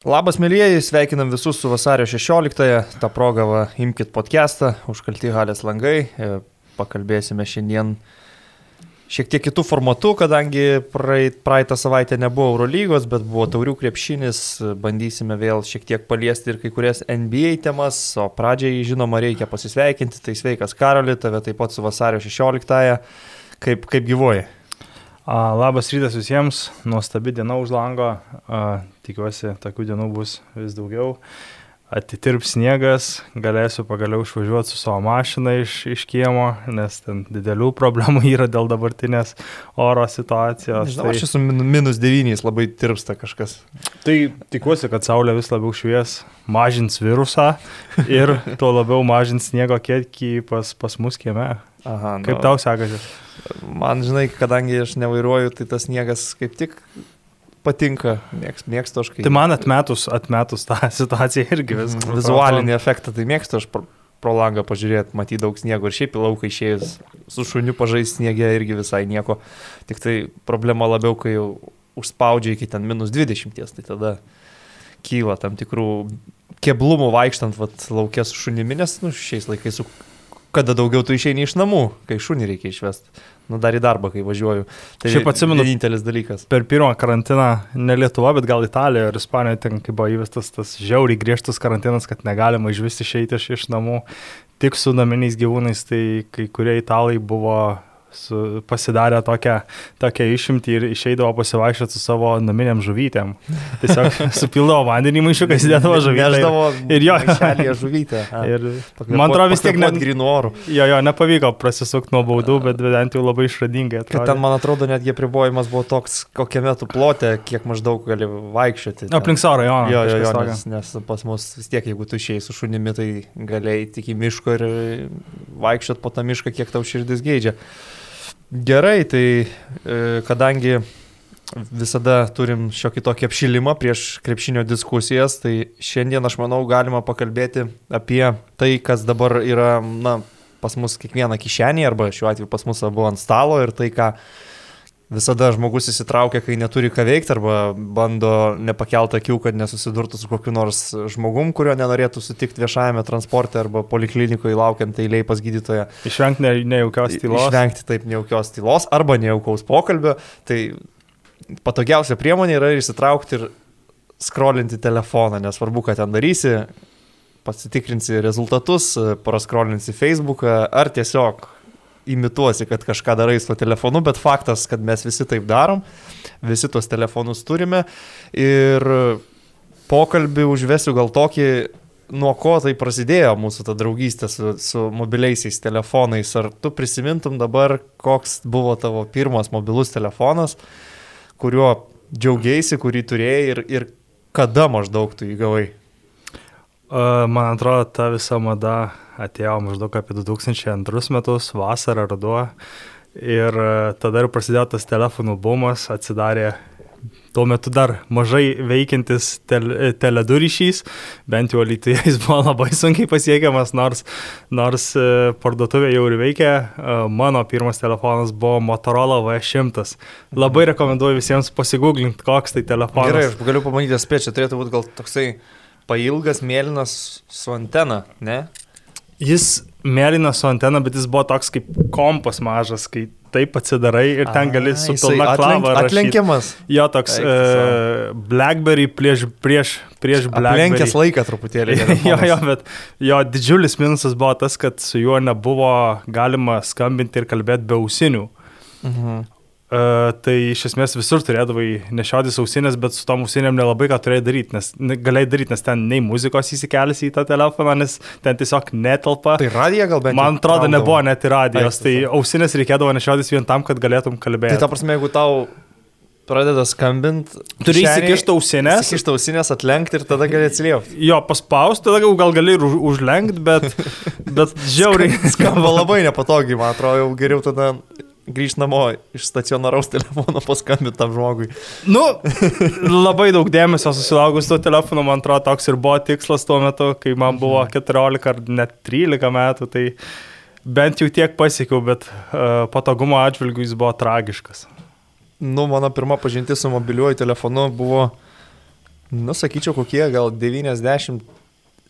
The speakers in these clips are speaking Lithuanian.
Labas, mėlyjeji, sveikinam visus su vasario 16-ąją. Ta proga, va, imkite podcastą, užkalti halės langai. E, Pakalbėsime šiandien šiek tiek kitų formatų, kadangi praeit, praeitą savaitę nebuvo Eurolygos, bet buvo taurių krepšinis. Bandysime vėl šiek tiek paliesti ir kai kurias NBA temas, o pradžiai, žinoma, reikia pasisveikinti. Tai sveikas Karoli, tave taip pat su vasario 16-ąją. Kaip, kaip gyvoji? Labas rytas visiems, nuostabi diena už lango, a, tikiuosi, tokių dienų bus vis daugiau. Atitirp sniegas, galėsiu pagaliau išvažiuoti su savo mašina iš, iš kiemo, nes ten didelių problemų yra dėl dabartinės oro situacijos. Žinau, tai... aš esu minus 9, labai tirpsta kažkas. Tai tikiuosi, kad saulė vis labiau švies, mažins virusą ir tuo labiau mažins sniego kiekį pas, pas mus kieme. Aha, Kaip nu, tau sekasi? Man, žinai, kadangi aš nevairuoju, tai tas sniegas kaip tik patinka, mėgstu, aš kaip. Tai man atmetus, atmetus tą situaciją irgi viskas. Mm, vizualinį efektą, tai mėgstu aš pro, pro langą pažiūrėti, matyti daug sniego ir šiaip į lauką išėjus su šuniu pažaisti sniegė irgi visai nieko. Tik tai problema labiau, kai jau užspaudžia iki ten minus 20, tai tada kyla tam tikrų keblumų vaikštant vat, laukė su šunimi, nes nu, šiais laikais su kada daugiau tu išeini iš namų, kai šunį reikia išvesti. Nu, dar į darbą, kai važiuoju. Tai Šiaip atsimenu, vienintelis dalykas. Per pirmą karantiną, ne Lietuva, bet gal Italija ir Ispanija, ten kai buvo įvestas tas žiauriai griežtas karantinas, kad negalima iš vis išeiti iš, iš namų tik su naminiais gyvūnais, tai kai kurie italai buvo su, pasidarė tokią, tokią išimtį ir išeidavo pasivaikščioti su savo naminiam žuvytėm. Tiesiog supildavo vandenį maišiuką, įsidėdavo žuvytę. Ir jo, žuvytę. Ir man atrodo vis tiek net grinų orų. Jo, jo, nepavyko prasisukti nuo baudų, bet bent jau labai išradingai. Kad ten, man atrodo, netgi pribojimas buvo toks, kokiame tu plote, kiek maždaug gali vaikščioti. Aplink sorą, jo. Jo, jo, jo nes, nes pas mus vis tiek, jeigu tu išėjai su šunimi, tai galėjai tik į mišką ir vaikščioti po tą mišką, kiek tau širdis geidžia. Gerai, tai e, kadangi visada turim šiokį tokį apšilimą prieš krepšinio diskusijas, tai šiandien aš manau galima pakalbėti apie tai, kas dabar yra, na, pas mus kiekvieną kišenį arba šiuo atveju pas mus abu ant stalo ir tai, ką visada žmogus įsitraukia, kai neturi ką veikti arba bando nepakelt akių, kad nesusidurtų su kokiu nors žmogum, kurio nenorėtų sutikti viešajame transporte arba poliklinikoje laukiant eiliai pas gydytoją. Išvengti ne, nejaukios tylos. Išvengti taip nejaukios tylos arba nejaukaus pokalbio. Tai patogiausia priemonė yra įsitraukti ir skrolinti telefoną, nesvarbu, ką ten darysi, pasitikrinsi rezultatus, praskrolinsi Facebooką ar tiesiog imituosi, kad kažką darai su telefonu, bet faktas, kad mes visi taip darom, visi tuos telefonus turime ir pokalbį užvesiu gal tokį, nuo ko tai prasidėjo mūsų ta draugystė su, su mobiliaisiais telefonais. Ar tu prisimintum dabar, koks buvo tavo pirmas mobilus telefonas, kuriuo džiaugiaisi, kurį turėjai ir, ir kada maždaug tu įgavai? Man atrodo, ta visa mada atėjo maždaug apie 2002 metus, vasarą, ruduo. Ir e, tada ir prasidėjo tas telefonų bumas, atsidarė tuo metu dar mažai veikiantis tel, teledu ryšys, bent jau Lietuvoje jis buvo labai sunkiai pasiekiamas, nors, nors e, parduotuvė jau ir veikia. E, mano pirmas telefonas buvo Motorola V100. Labai rekomenduoju visiems pasigūglinti, koks tai telefonas. Gerai, aš galiu pamatyti spėčią, turėtų būti gal toksai pailgas mėlynas su antena, ne? Jis mėlynas su antena, bet jis buvo toks kaip kompas mažas, kai taip atsidarai ir ten gali su pilna klava. Atlenkiamas. Jo, toks uh, Blackberry prieš, prieš, prieš Blackberry. Aplenkęs laiką truputėlį. jo, jo, bet jo didžiulis minusas buvo tas, kad su juo nebuvo galima skambinti ir kalbėti be ausinių. Mhm. Uh, tai iš esmės visur turėdavai nešiotis ausinės, bet su tom ausinėm nelabai ką turėjai daryti, nes galėjai daryti, nes ten nei muzikos įsikelsi į tą telefoną, nes ten tiesiog netelpa. Tai radija gal bent? Man atrodo, traumdavo. nebuvo net ir radijos, tai ausinės reikėdavo nešiotis vien tam, kad galėtum kalbėti. Tai ta prasme, jeigu tau pradeda skambinti. Turi įsikišti ausinės. Įsikišti ausinės, atlenkti ir tada gali atsiliepti. Jo, paspausti, tada gal gali ir už, užlenkti, bet, bet žiauriai. Skamba labai nepatogiai, man atrodo, jau geriau tada grįžti namo iš stacionaraus telefono paskambinti tam žmogui. Nu, labai daug dėmesio susilaukus to telefono, man atrodo, toks ir buvo tikslas tuo metu, kai man buvo 14 mhm. ar net 13 metų, tai bent jau tiek pasiekiau, bet uh, patogumo atžvilgiu jis buvo tragiškas. Nu, mano pirma pažintis su mobiliuoju telefonu buvo Nu, sakyčiau, kokie gal 97,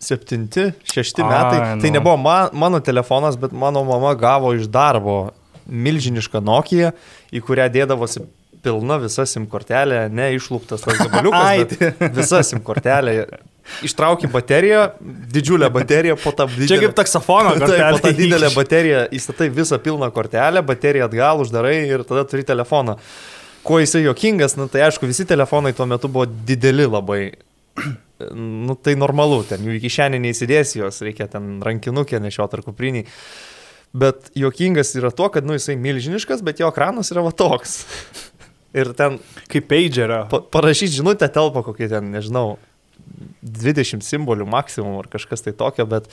6 Ai, metai. nu. Tai nebuvo man, mano telefonas, bet mano mama gavo iš darbo milžinišką Nokia, į kurią dėdavosi pilna visa SIM kortelė, ne išlūptas tas gabaliukas, Ai, bet visa SIM kortelė. Ištrauki bateriją, didžiulę bateriją, po tą didelę. Čia kaip taksofono Taip, po tą kortelė. didelę bateriją įstatai visą pilną kortelę, bateriją atgal uždarai ir tada turi telefoną. Kuo jisai jokingas, nu, tai aišku, visi telefonai tuo metu buvo dideli labai. Nu, tai normalu, ten jų į kišenę neįsidėsi jos, reikia ten rankinukė nešiot ar kupriniai. Bet jokingas yra to, kad, nu, jisai milžiniškas, bet jo ekranas yra va toks. Ir ten Kaip pagerio. pa parašyti žinutę telpa kokie ten, nežinau, 20 simbolių maksimum ar kažkas tai tokio, bet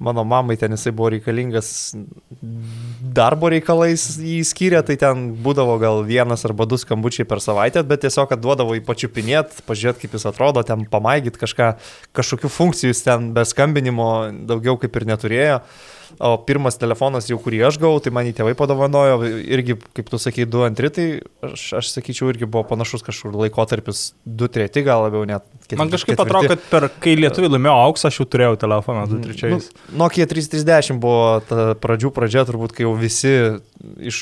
mano mamai ten jisai buvo reikalingas darbo reikalais jį skyrė, tai ten būdavo gal vienas arba du skambučiai per savaitę, bet tiesiog kad duodavo į pačiupinėt, pažiūrėt, kaip jis atrodo, ten pamaigyt kažką, kažkokių funkcijų jis ten be skambinimo daugiau kaip ir neturėjo. O pirmas telefonas jau, kurį aš gavau, tai man jį tėvai padovanojo, irgi, kaip tu sakai, 2-2, tai aš, aš sakyčiau, irgi buvo panašus kažkur laikotarpis 2-3 gal labiau net. ket- Man kažkaip ketvirti. atrodo, kad per, kai lietuviai laimėjo auksą, aš jau turėjau telefoną 2-3. Nu, Nokia 330 buvo ta pradžių pradžia, turbūt, kai jau visi, iš,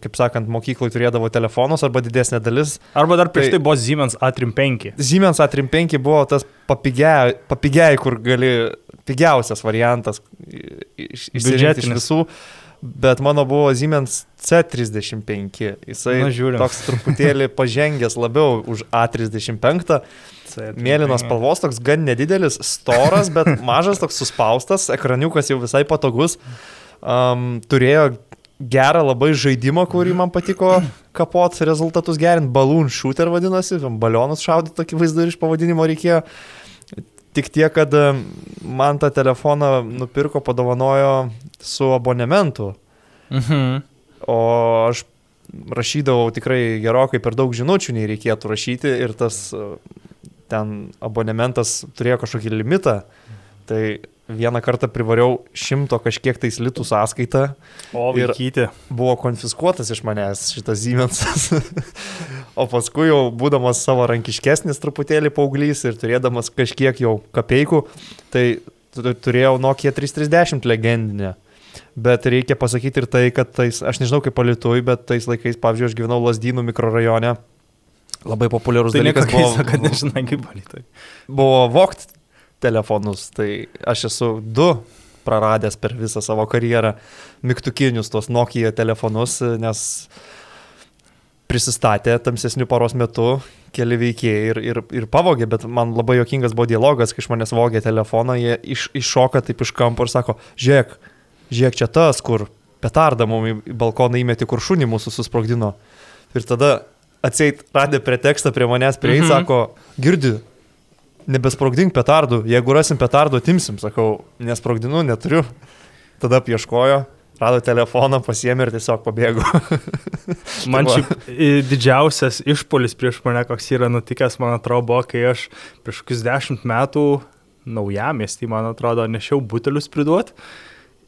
kaip sakant, mokyklai turėdavo telefonus arba didesnė dalis. Arba dar prieš Tai- tai buvo Siemens A35. Siemens A35 buvo tas papigiai kur gali, pigiausias variantas iš, iš visų. Bet mano buvo Siemens C35. Jisai Na, toks truputėlį pažengęs labiau už A35. Mėlynos spalvos, toks gan nedidelis, storas, bet mažas, toks suspaustas, ekraniukas jau visai patogus. Um, turėjo gerą labai žaidimą, kurį man patiko kapot rezultatus gerinti. Balloon shooter vadinasi, balionus šaudyti, tokį vaizdą iš pavadinimo reikėjo. Tik tiek, kad um, man tą telefoną nupirko, padovanojo su abonementu. Mhm. O aš rašydavau tikrai gerokai per daug žinučių, nei reikėtų rašyti ir tas uh, ten abonementas turėjo kažkokį limitą. Tai vieną kartą privariau šimto kažkiek tais litų sąskaitą, O vaikyti. buvo konfiskuotas iš manęs šitas Siemensas. o paskui jau būdamas savo rankiškesnis truputėlį paauglys ir turėdamas kažkiek jau kapeikų, tai tu- turėjau Nokia 330 legendinę. Bet reikia pasakyti ir tai, kad tais, aš nežinau kaip palitui, bet tais laikais, pavyzdžiui, aš gyvenau Lasdynų mikrorajone. Labai populiarus Tai dalykas nieko keista, buvo, kad nežinai kaip valytai. buvo vokt telefonus. Tai aš esu du praradęs per visą savo karjerą mygtukinius tos Nokia telefonus, nes prisistatė tamsesnių paros metu keli veikėjai ir, ir, ir pavogė, bet man labai jokingas buvo dialogas, kai iš manęs vogė telefoną, jie iš, iššoka taip iš kampo ir sako, žiūrėk, žiūrėk čia tas, kur petardą mums į balkoną įmeti, kur šunį mūsų susprogdino. Ir tada atseit radė pretekstą prie manęs, prie jį Mhm. sako, girdi, nebesprogdink petardų, jeigu rasim petardų, atimsim, sakau, nesprogdinu, neturiu. Tada apieškojo, rado telefoną, pasiemė ir tiesiog pabėgo. Man šiaip didžiausias išpolis prieš mane, koks yra nutikęs, man atrodo, buvo, kai aš prieš kokius dešimt metų naujamestį, man atrodo, nešiau butelius priduot.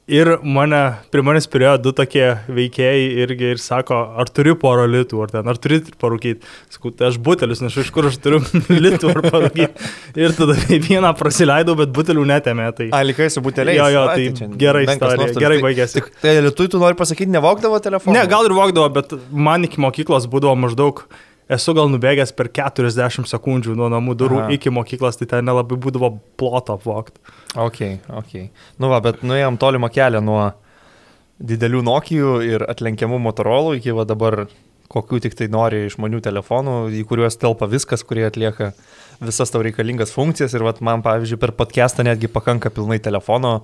Ir mane, prie manęs turėjo du tokie veikėjai irgi ir sako, ar turi porą litų, ar ten, ar turi parūkyti. Sakau, tai aš butelius nešu, iš kur aš turiu litų ar parūkyti. Ir tada vieną prasileidau, bet butelių netėmė. Tai... A, likai su buteliais. Jo, jo, Ai, tai čia gera menkas istorija, gerai Tai- baigėsi. Tik, tai lietui tu nori pasakyti, nevogdavo telefoną? Ne, gal ir vogdavo, bet man iki mokyklos būdavo maždaug, esu gal nubėgęs per 40 sekundžių nuo namų durų Aha. Iki mokyklos, tai ten nelabai būdavo ploto apvogti. Ok, ok. Nu va, bet nuėjom tolimą kelią nuo didelių Nokijų ir atlenkiamų Motorolų iki va dabar kokių tik tai nori išmanių telefonų, į kuriuos telpa viskas, kurie atlieka visas tau reikalingas funkcijas. Ir vat man, pavyzdžiui, per podcastą netgi pakanka pilnai telefono,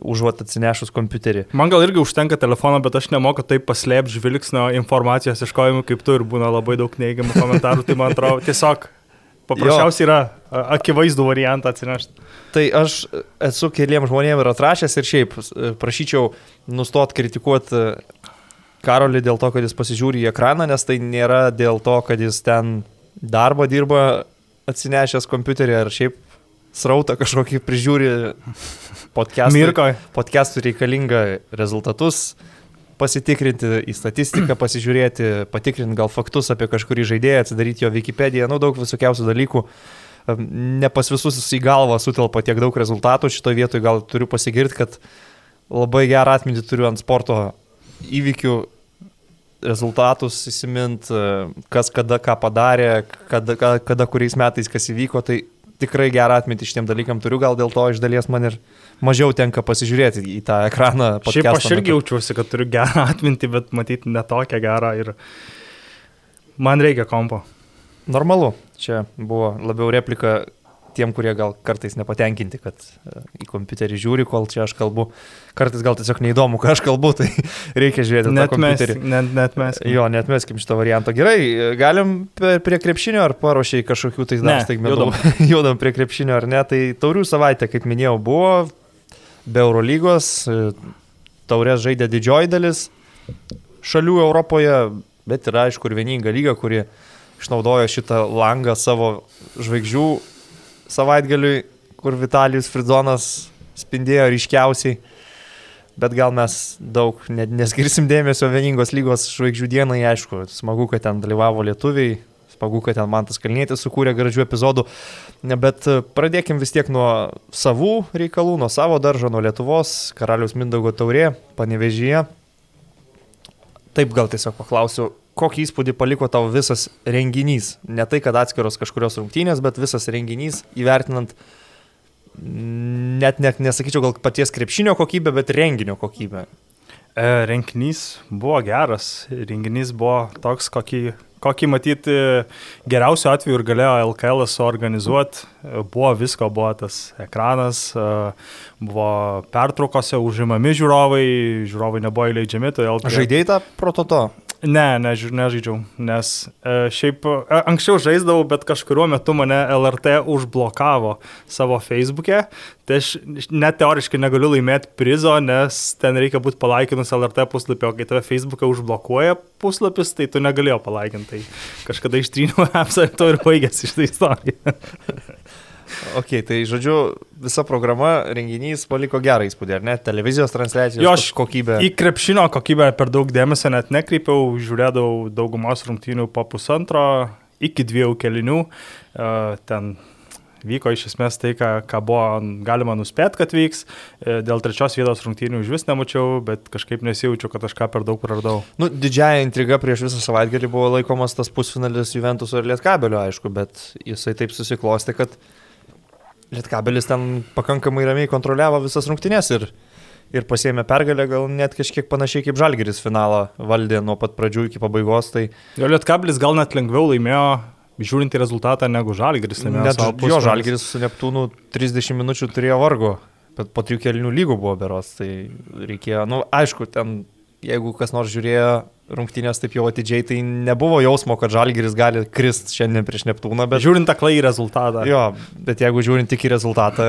užuot atsinešus kompiuterį. Man gal irgi užtenka telefono, bet aš nemoku taip paslėpti žvilgsnio informacijos iškojimų kaip tu ir būna labai daug neigiamų komentarų. Tai man atrodo, tiesiog paprasčiausiai yra akivaizdų variantą atsinešti. Tai aš esu keliam žmonėm ir atrašęs ir šiaip prašyčiau nustot kritikuoti e, Karolį dėl to, kad jis pasižiūri į ekraną, nes tai nėra dėl to, kad jis ten darbą dirba atsinešęs kompiuterį ar šiaip srautą kažkokį prižiūri podcast'ui. Mirko, Podcast'ui reikalinga rezultatus pasitikrinti, į statistiką pasižiūrėti, patikrinti gal faktus apie kažkurį žaidėją, atsidaryti jo Wikipediją, nu daug visokiausių dalykų. Ne pas visus į galvą sutelpa tiek daug rezultatų, šitoje vietoje gal turiu pasigirti, kad labai gerą atmintį turiu ant sporto įvykių rezultatus įsimint, kas kada ką padarė, kada, kada, kada kuriais metais kas įvyko, tai tikrai gerą atmintį šitiem dalykam turiu, gal dėl to iš dalies man ir mažiau tenka pasižiūrėti į tą ekraną. Šiaip aš irgi metu. jaučiuosi, kad turiu gerą atmintį, bet matyti ne tokią gerą ir man reikia kompo. Normalu, čia buvo labiau replika tiem, kurie gal kartais nepatenkinti, kad e, į kompiuterį žiūri, kol čia aš kalbu. Kartais gal tiesiog neįdomu, ką aš kalbu, tai reikia žiūrėti net kompiuterį. Net, net mes. Jo, net mes kaip šito varianto. Gerai, galim prie krepšinio ar paruošiai kažkokių tai dar staigmenų. Judam. judam prie krepšinio ar ne. Tai taurių savaitė, kaip minėjau, buvo be Eurolygos, e, taurės žaidė didžioji dalis šalių Europoje, bet yra aišku ir vieninga lyga, kuri išnaudojo šitą langą savo žvaigždžių savaitgaliui, kur Vitalijus Fridonas spindėjo ryškiausiai. Bet gal mes daug neskirsim dėmesio vieningos lygos žvaigždžių dienai, aišku, smagu, kad ten dalyvavo lietuviai, smagu, kad ten Mantas Kalnėtis sukūrė gražių epizodų, bet pradėkim vis tiek nuo savų reikalų, nuo savo daržo, nuo Lietuvos, karalius Mindaugo taurė, panevežyje. Taip gal tiesiog paklausiu, kokį įspūdį paliko tau visas renginys? Ne tai, kad atskiros kažkurios rungtynės, bet visas renginys įvertinant net, net nesakyčiau gal paties krepšinio kokybę, bet renginio kokybę. E, renginys buvo geras, renginys buvo toks, kokį, kokį matyti geriausiu atveju ir galėjo LKL suorganizuoti. Buvo visko, buvo tas ekranas, e, buvo pertraukose užimami žiūrovai, žiūrovai nebuvo įleidžiami. Žaidėjai tą prototo? Ne, ne, nežaidžiau, nes e, šiaip e, anksčiau žaisdavau, bet kažkuriuo metu mane LRT užblokavo savo Facebook'e, tai aš net teoriškai negaliu laimėti prizo, nes ten reikia būti palaikinus LRT puslapį, o kai tave Facebook'e užblokuoja puslapis, tai tu negalėjai palaikinti. Tai kažkada ištryniau appsą ir to ir baigėsi šitą istoriją. Ok, tai žodžiu, visa programa, renginys paliko gerą įspūdį, ar ne? Televizijos transliacijos jo, aš kokybę. Į krepšinio kokybę per daug dėmesio net nekreipiau, žiūrėdavau daugumos rungtynių po pusantro, iki dviejų kelinių. Uh, ten vyko iš esmės tai, ką, ką buvo galima nuspėti, kad vyks. E, dėl trečios vietos rungtynių iš vis nemačiau, bet kažkaip nesijaučiu, kad aš ką per daug praradau. Nu, didžiaja intriga prieš visą savaitgalį buvo laikomas tas pusfinalis Juventus ir Lietkabelio, aišku, bet jisai taip susiklosti, kad Lietkabelis ten pakankamai ramiai kontroliavo visas rungtynės ir, ir pasėmė pergalę, gal net kažkiek panašiai kaip Žalgeris finalą valdė nuo pat pradžių iki pabaigos. Tai... Jo Lietkabelis gal net lengviau laimėjo, žiūrint į rezultatą, negu Žalgeris. Net jo Žalgeris su Neptūnu 30 minučių turėjo vargo, bet po trijų kelinių lygų buvo beros, tai reikėjo, na, nu, aišku, ten jeigu kas nors žiūrėjo rungtynės taip jau atidžiai, tai nebuvo jausmo, kad Žalgiris gali krist šiandien prieš Neptūną. Bet... Žiūrint aklai į rezultatą. Jo, bet jeigu žiūrint tik į rezultatą,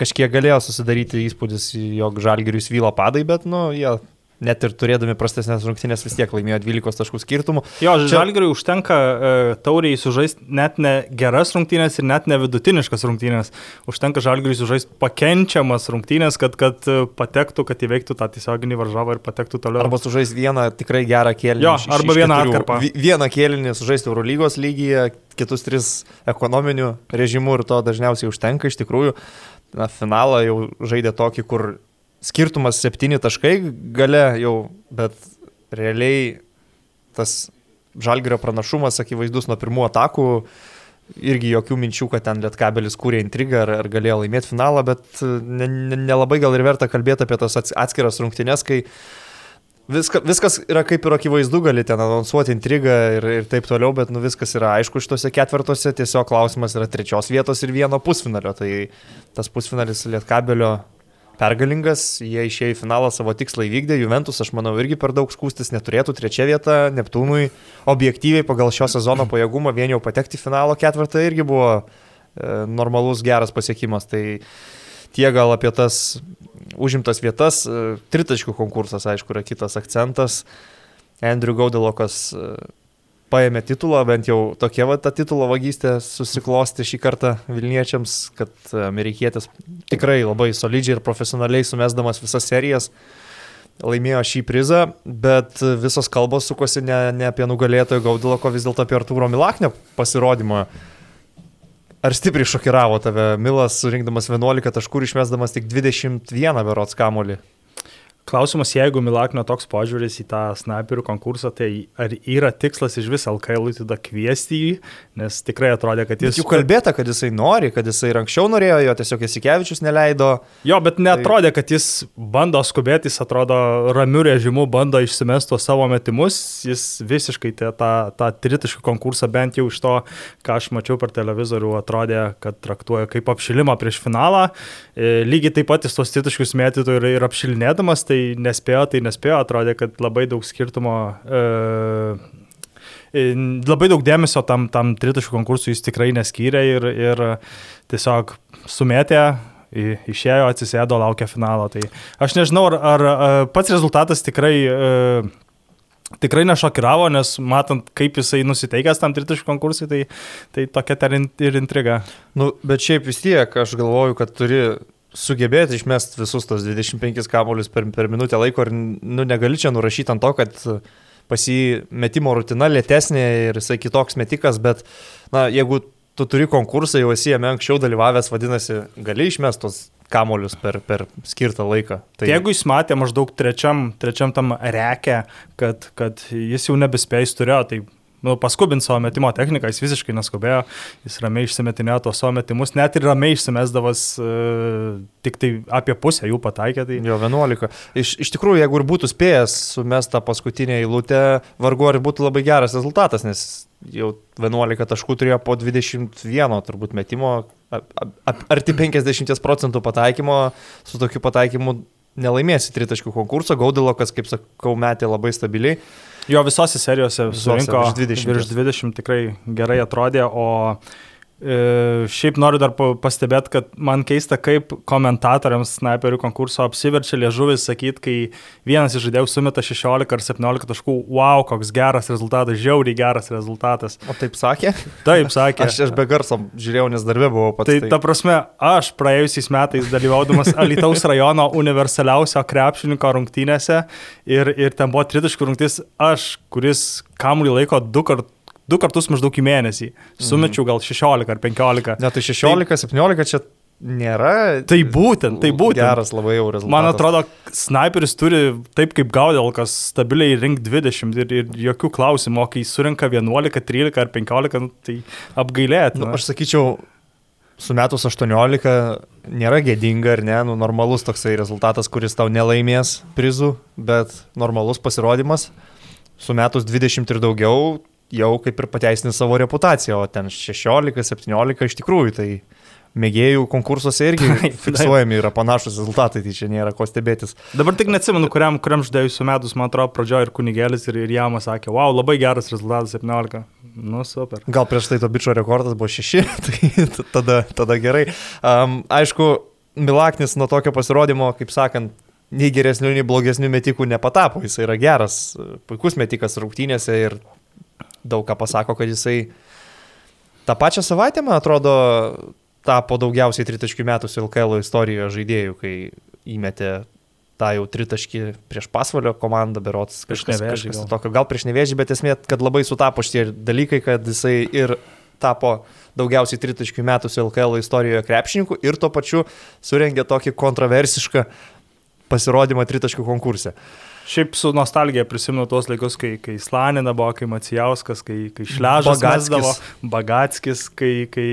kažkiek galėjo susidaryti įspūdis, jog Žalgiriui svyla padai, bet, nu, jie net ir turėdami prastesnės rungtynės vis tiek laimėjo 12 taškų skirtumų. Jo, Čia... Žalgiriui užtenka uh, tauriai sužaisti net ne geras rungtynės ir net ne vidutiniškas rungtynės. Užtenka Žalgiriui sužaisti pakenčiamas rungtynės, kad, kad e, patektų, kad įveiktų tą tiesioginį varžovą ir patektų toliau. Arba sužaisti vieną tikrai gerą kėlinį. Jo, iš, arba iš vieną atkarpą. Vieną kėlinį sužaisti Eurolygos lygyje, kitus tris ekonominių režimų ir to dažniausiai užtenka iš tikrųjų. Na, finalą jau žaidė tokį, kur skirtumas 7 taškai gale jau, bet realiai tas žalgerio pranašumas akivaizdus nuo pirmų atakų. Irgi jokių minčių, kad ten Lietkabelis kūrė intrigą ar, ar galėjo laimėti finalą, bet nelabai ne, ne gal ir verta kalbėti apie tas atskiras rungtynes, kai Viska, viskas yra kaip ir akivaizdu, gali ten anonsuoti intrigą ir, ir taip toliau, bet nu, viskas yra aišku šituose ketvirtuose, tiesiog klausimas yra trečios vietos ir vieno pusfinalio. Tai tas pusfinalis Lietkabelio pergalingas, jie išėjo į finalą savo tikslą įvykdė, Juventus, aš manau, irgi per daug skūstis neturėtų, trečia vieta, Neptūnui objektyviai pagal šio sezono pajėgumą vien jau patekti į finalo ketvirtą irgi buvo e, normalus geras pasiekimas. Tai tie gal apie tas užimtas vietas, e, tritaškių konkursas, aišku, yra kitas akcentas. Andrew Gaudelokas e, paėmė titulą, bent jau tokia va ta titulo vagystė susiklosti šį kartą Vilniečiams, kad amerikietis tikrai labai solidžiai ir profesionaliai sumesdamas visas serijas laimėjo šį prizą, bet visos kalbos sukosi ne, ne apie nugalėtojo Gaudiloko, vis dėlto apie Artūro Milaknio pasirodymą. Ar stipriai šokiravo tave Milas, surinkdamas 11 taškų ir išmesdamas tik 21 berots kamolį? Klausimas, jeigu Milaknio toks požiūris į tą sniperių konkursą, tai ar yra tikslas iš vis LKL tada kviesti jį, nes tikrai atrodė, kad jis... Jau kalbėta, kad jisai nori, kad jisai ir anksčiau norėjo, jo tiesiog Jasikevičius neleido. Jo, bet netrodė, kad jis bando skubėti, jis atrodo ramių režimų, bando išsimesti tuos savo metimus, jis visiškai tą, tą, tritiškų konkursą bent jau iš to, ką aš mačiau per televizorių, atrodė, kad traktuoja kaip apšilimą prieš finalą. E, lygiai taip pat jis tuos tritiškus mėtytų ir, ir apšilinėdamas, tai nespėjo, tai nespėjo, atrodė, kad labai daug skirtumo, e, labai daug dėmesio tam, tam tritaškų konkursui jis tikrai neskyrė ir, ir tiesiog sumėtė, išėjo, atsisėdo, laukia finalo. Tai aš nežinau, ar, ar pats rezultatas tikrai e, tikrai nešokiravo, nes matant, kaip jisai nusiteikęs tam tritaškų konkursui, tai, tai tokia ir intriga. Nu, bet šiaip vis tiek, aš galvoju, kad turi sugebėti išmesti visus tos 25 kamuolius per, per minutę laiko ir nu, negali čia nurašyti ant to, kad pas jį metimo rutina lėtesnė ir jisai kitoks metikas, bet na, jeigu tu turi konkursą, jau esi jame anksčiau dalyvavęs, vadinasi, gali išmesti tos kamolius per, per skirtą laiką. Tai... Jeigu jis matė maždaug trečiam, trečiam tam rekę, kad, kad jis jau nebespėjęs turėjo, tai nu, paskubinti savo metimo techniką, jis visiškai neskubėjo, jis ramiai išsimetinėjo tos savo metimus, net ir ramiai išsimesdavas uh, tik tai apie pusę jų pataikė. Tai... Jo, 11. Iš, iš tikrųjų, jeigu ir būtų spėjęs sumestą paskutinę eilutę, vargu ar būtų labai geras rezultatas, nes jau 11 taškų turėjo po 21 turbūt metimo, arti 50 procentų pataikymo, su tokiu pataikymu nelaimėsi tritaškių konkurso, Gaudilokas, kaip sakau, metė labai stabiliai. Jo visose serijose surinko virš 20. virš 20 tikrai gerai atrodė, o šiaip noriu dar pastebėti, kad man keista, kaip komentatoriams sniperių konkurso apsiverčia liežuvis sakyti, kai vienas iš žaidėjų sumeta 16 ar 17 taškų, wow, koks geras rezultatas, žiauriai geras rezultatas. O taip sakė? Taip sakė. aš, aš be garso žiūrėjau, nes darbė buvau pats. Tai, tai ta prasme, aš praėjusiais metais dalyvaudamas Alitaus rajono universaliausio krepšininko rungtynėse ir, ir ten buvo tritaškų rungtys, aš, kuris kamuolį laiko du kartus du kartus maždaug į mėnesį. Sumečiau gal 16 ar 15. Ne, tai 16, tai, 17 čia nėra. Tai būtent, tai būtent. Geras labai jau rezultatas. Man atrodo, sniperis turi taip kaip gaudelkas stabiliai rink 20 ir, ir jokių klausimų, o kai surinka 11, 13 ar 15, nu, tai apgailėt. Nu, aš sakyčiau, su metus 18 nėra gėdinga ar ne, nu, normalus toksai rezultatas, kuris tau nelaimės prizų, bet normalus pasirodymas. Su metus 20 ir daugiau jau kaip ir pateisini savo reputaciją, o ten 16-17 iš tikrųjų tai mėgėjų konkursuose irgi fiksuojami yra panašus rezultatai, tai čia nėra ko stebėtis. Dabar tik neatsimenu, kuriam, kuriam ždėjusiu metus, man atrodo, pradžioje ir kunigėlis, ir, ir Jamas sakė, wow, labai geras rezultatas 17. Nu, super. Gal prieš tai to bičio rekordas buvo 6, tai tada, tada gerai. Um, aišku, Milaknis nuo tokio pasirodymo, kaip sakant, nei geresnių, nei blogesnių metikų nepatapo. Jis yra geras, puikus metikas rungtynėse ir daug ką pasako, kad jisai tą pačią savaitę, man atrodo, tapo daugiausiai tritaškių metų LKL istorijoje žaidėjų, kai įmetė tą jau tritaškį prieš pasvalio komandą, berots kažkas, nevėžį, kažkas gal. tokio, gal prieš nevėžį, bet esmė, kad labai sutapo šitie dalykai, kad jisai ir tapo daugiausiai tritaškių metų LKL istorijoje krepšininkų ir tuo pačiu surengė tokį kontroversišką pasirodymą tritaškių konkurse. Uh, Šiaip su nostalgija prisimenu tuos laikus, kai, kai Slanina buvo, kai Macijauskas, kai, kai Šležas mesdavo, Bagatskis, kai, kai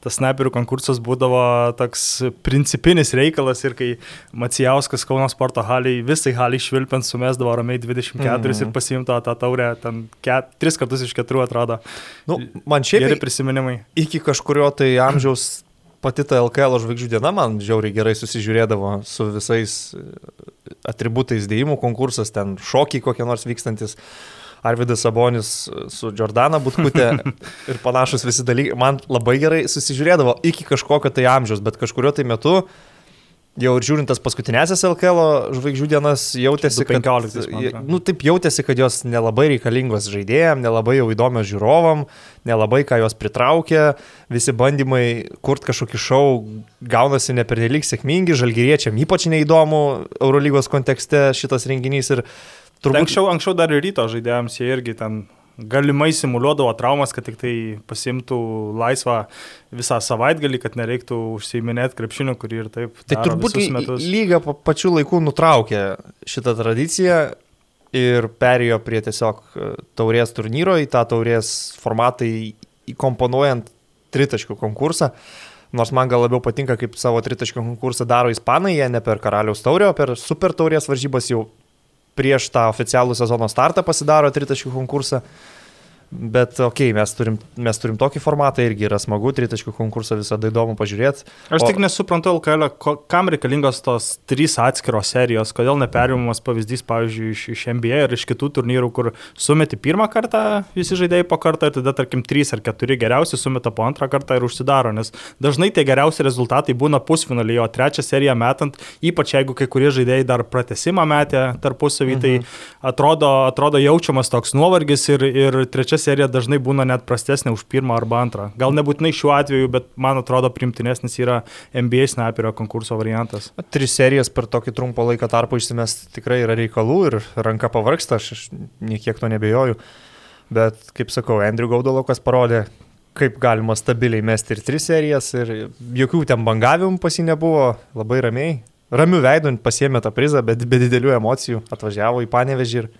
tas sniperių konkursas būdavo toks principinis reikalas ir kai Macijauskas Kauno sporto haliai, visai haliai švilpiant sumesdavo ramiai 24 mm -hmm. ir pasiimto tą taurę, ten ket, tris kartus iš keturių atrodo. Nu, man šiaip geri prisiminimai. Iki kažkurio tai amžiaus pati ta LKL žvaigždžių diena man žiauriai gerai susižiūrėdavo su visais atributais dėjimų konkursas, ten šokiai kokie nors vykstantis. Arvidas Sabonis su Jordana Butkutė ir panašus visi dalykai. Man labai gerai susižiūrėdavo iki kažkokio tai amžiaus, bet kažkurio tai metu jau ir žiūrint tas paskutinėsias LKL žvaigždžių dienas, jautėsi, kad, 15, man atrodo. nu, taip jautėsi, kad jos nelabai reikalingos žaidėjams, nelabai jau įdomios žiūrovam, nelabai ką jos pritraukia, visi bandymai kurti kažkokį šou gaunasi nepernelyg sėkmingi, žalgyriečiam ypač neįdomu Eurolygos kontekste šitas renginys ir turbūt... anksčiau, anksčiau dar ir ryto žaidėjams jie irgi ten galimai simuliuodavo traumas, kad tik tai pasimtų laisvą visą savaitgalį, kad nereiktų užsiiminėti krepšiniu, kurį ir taip. Tai turbūt lyga pa- pačiu laiku nutraukė šitą tradiciją ir perėjo prie tiesiog e, taurės turnyro į tą taurės formatą įkomponuojant tritaškių konkursą. Nors man gal labiau patinka, kaip savo tritaškių konkursą daro ispanai, jie ne per karaliaus taurę, o per super taurės varžybas jau prieš tą oficialų sezono startą pasidaro tritaškių konkursą. Bet okei, okay, mes, turim, mes turim tokį formatą irgi yra smagu, tritaškių konkursą visada įdomu pažiūrėti. Aš O- tik nesuprantu, LKL, kam reikalingos tos trys atskiros serijos, kodėl neperimamas pavyzdys, pavyzdžiui, iš, iš NBA ir iš kitų turnyrų, kur sumeti pirmą kartą visi žaidėjai po kartą ir tada, tarkim, trys ar keturi geriausi sumeta po antrą kartą ir užsidaro, nes dažnai tie geriausi rezultatai būna pusfinalyje, o trečią seriją metant, ypač jeigu kai kurie žaidėjai dar pratesimą metė tarpusavį, tai atrodo, atrodo jaučiamas toks nuovargis ir, ir trečia serija dažnai būna net prastesnė už pirmą arba antrą. Gal nebūtinai šiuo atveju, bet man atrodo primtinesnis yra NBA snaperio konkurso variantas. Tris serijas per tokį trumpą laiką tarpą išsimes tikrai yra reikalų ir ranka pavarksta, aš, aš niekiek to nebejoju. Bet, kaip sakau, Andrew Gaudalokas parodė, kaip galima stabiliai mesti ir tris serijas ir jokių ten bangavimų pas jį nebuvo, labai ramiai. Ramių veidų pasiemė tą prizą, bet be didelių emocijų atvažiavo į Panevežį ir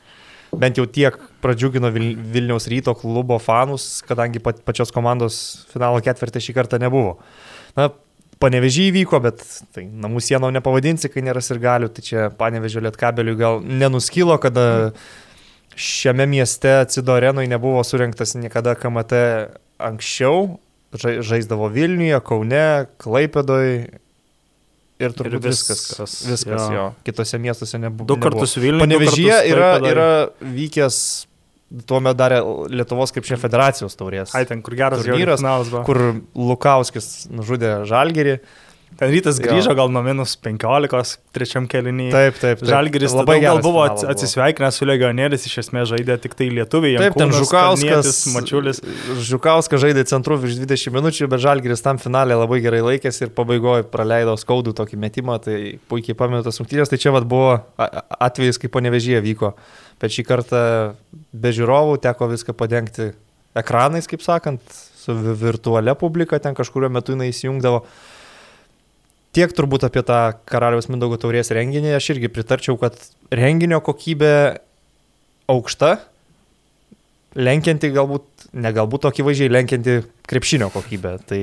bent jau tiek pradžiugino Vil Vilniaus ryto klubo fanus, kadangi pat, pačios komandos finalo ketvirtį šį kartą nebuvo. Na, Panevežį įvyko, bet tai namų sienų nepavadinsi, kai nėra ir galių, tai čia panevežio lietkabeliui gal nenuskilo, kada šiame mieste Cido arenui nebuvo surinktas niekada KMT anksčiau, Žai- žaisdavo Vilniuje, Kaune, Klaipėdoje ir turbūt Ir viskas. viskas, Viskas jo. jo. Kitose miestuose nebuvo. Du kartus Vilniuje. Panevežyje yra, yra vykęs, tuo metu darė Lietuvos krepšinio federacijos taurės. Ai, ten kur geras buvo. kur Lukauskis nužudė Žalgerį. Ten rytas Jo. grįžo gal nuo minus 15, trečiam keliniui. Taip, taip. taip. Žalgiris labai gal buvo atsisveikinęs su legionieriais, iš esmės žaidė tik tai lietuviai. Taip, ten Jankūnas, Žukauskas. Kalnietis, Mačiulis. Žukauskas žaidė centru virš 20 minučių, bet Žalgiris tam finalė labai gerai laikėsi ir pabaigoje praleido skaudų tokį metimą, tai puikiai pamenu tas rungtynės. Tai čia vad buvo atvejis, kai ponevežyje vyko. Bet šį kartą be žiūrovų teko viską padengti ekranais, kaip sakant, su vi- virtualia publika, ten kažkurio metu jinai įsijungdavo. Tiek turbūt apie tą Karaliaus Mindaugo taurės renginį, aš irgi pritarčiau, kad renginio kokybė aukšta, lenkianti galbūt, ne galbūt tokį vaizdžiai, lenkianti krepšinio kokybę. Tai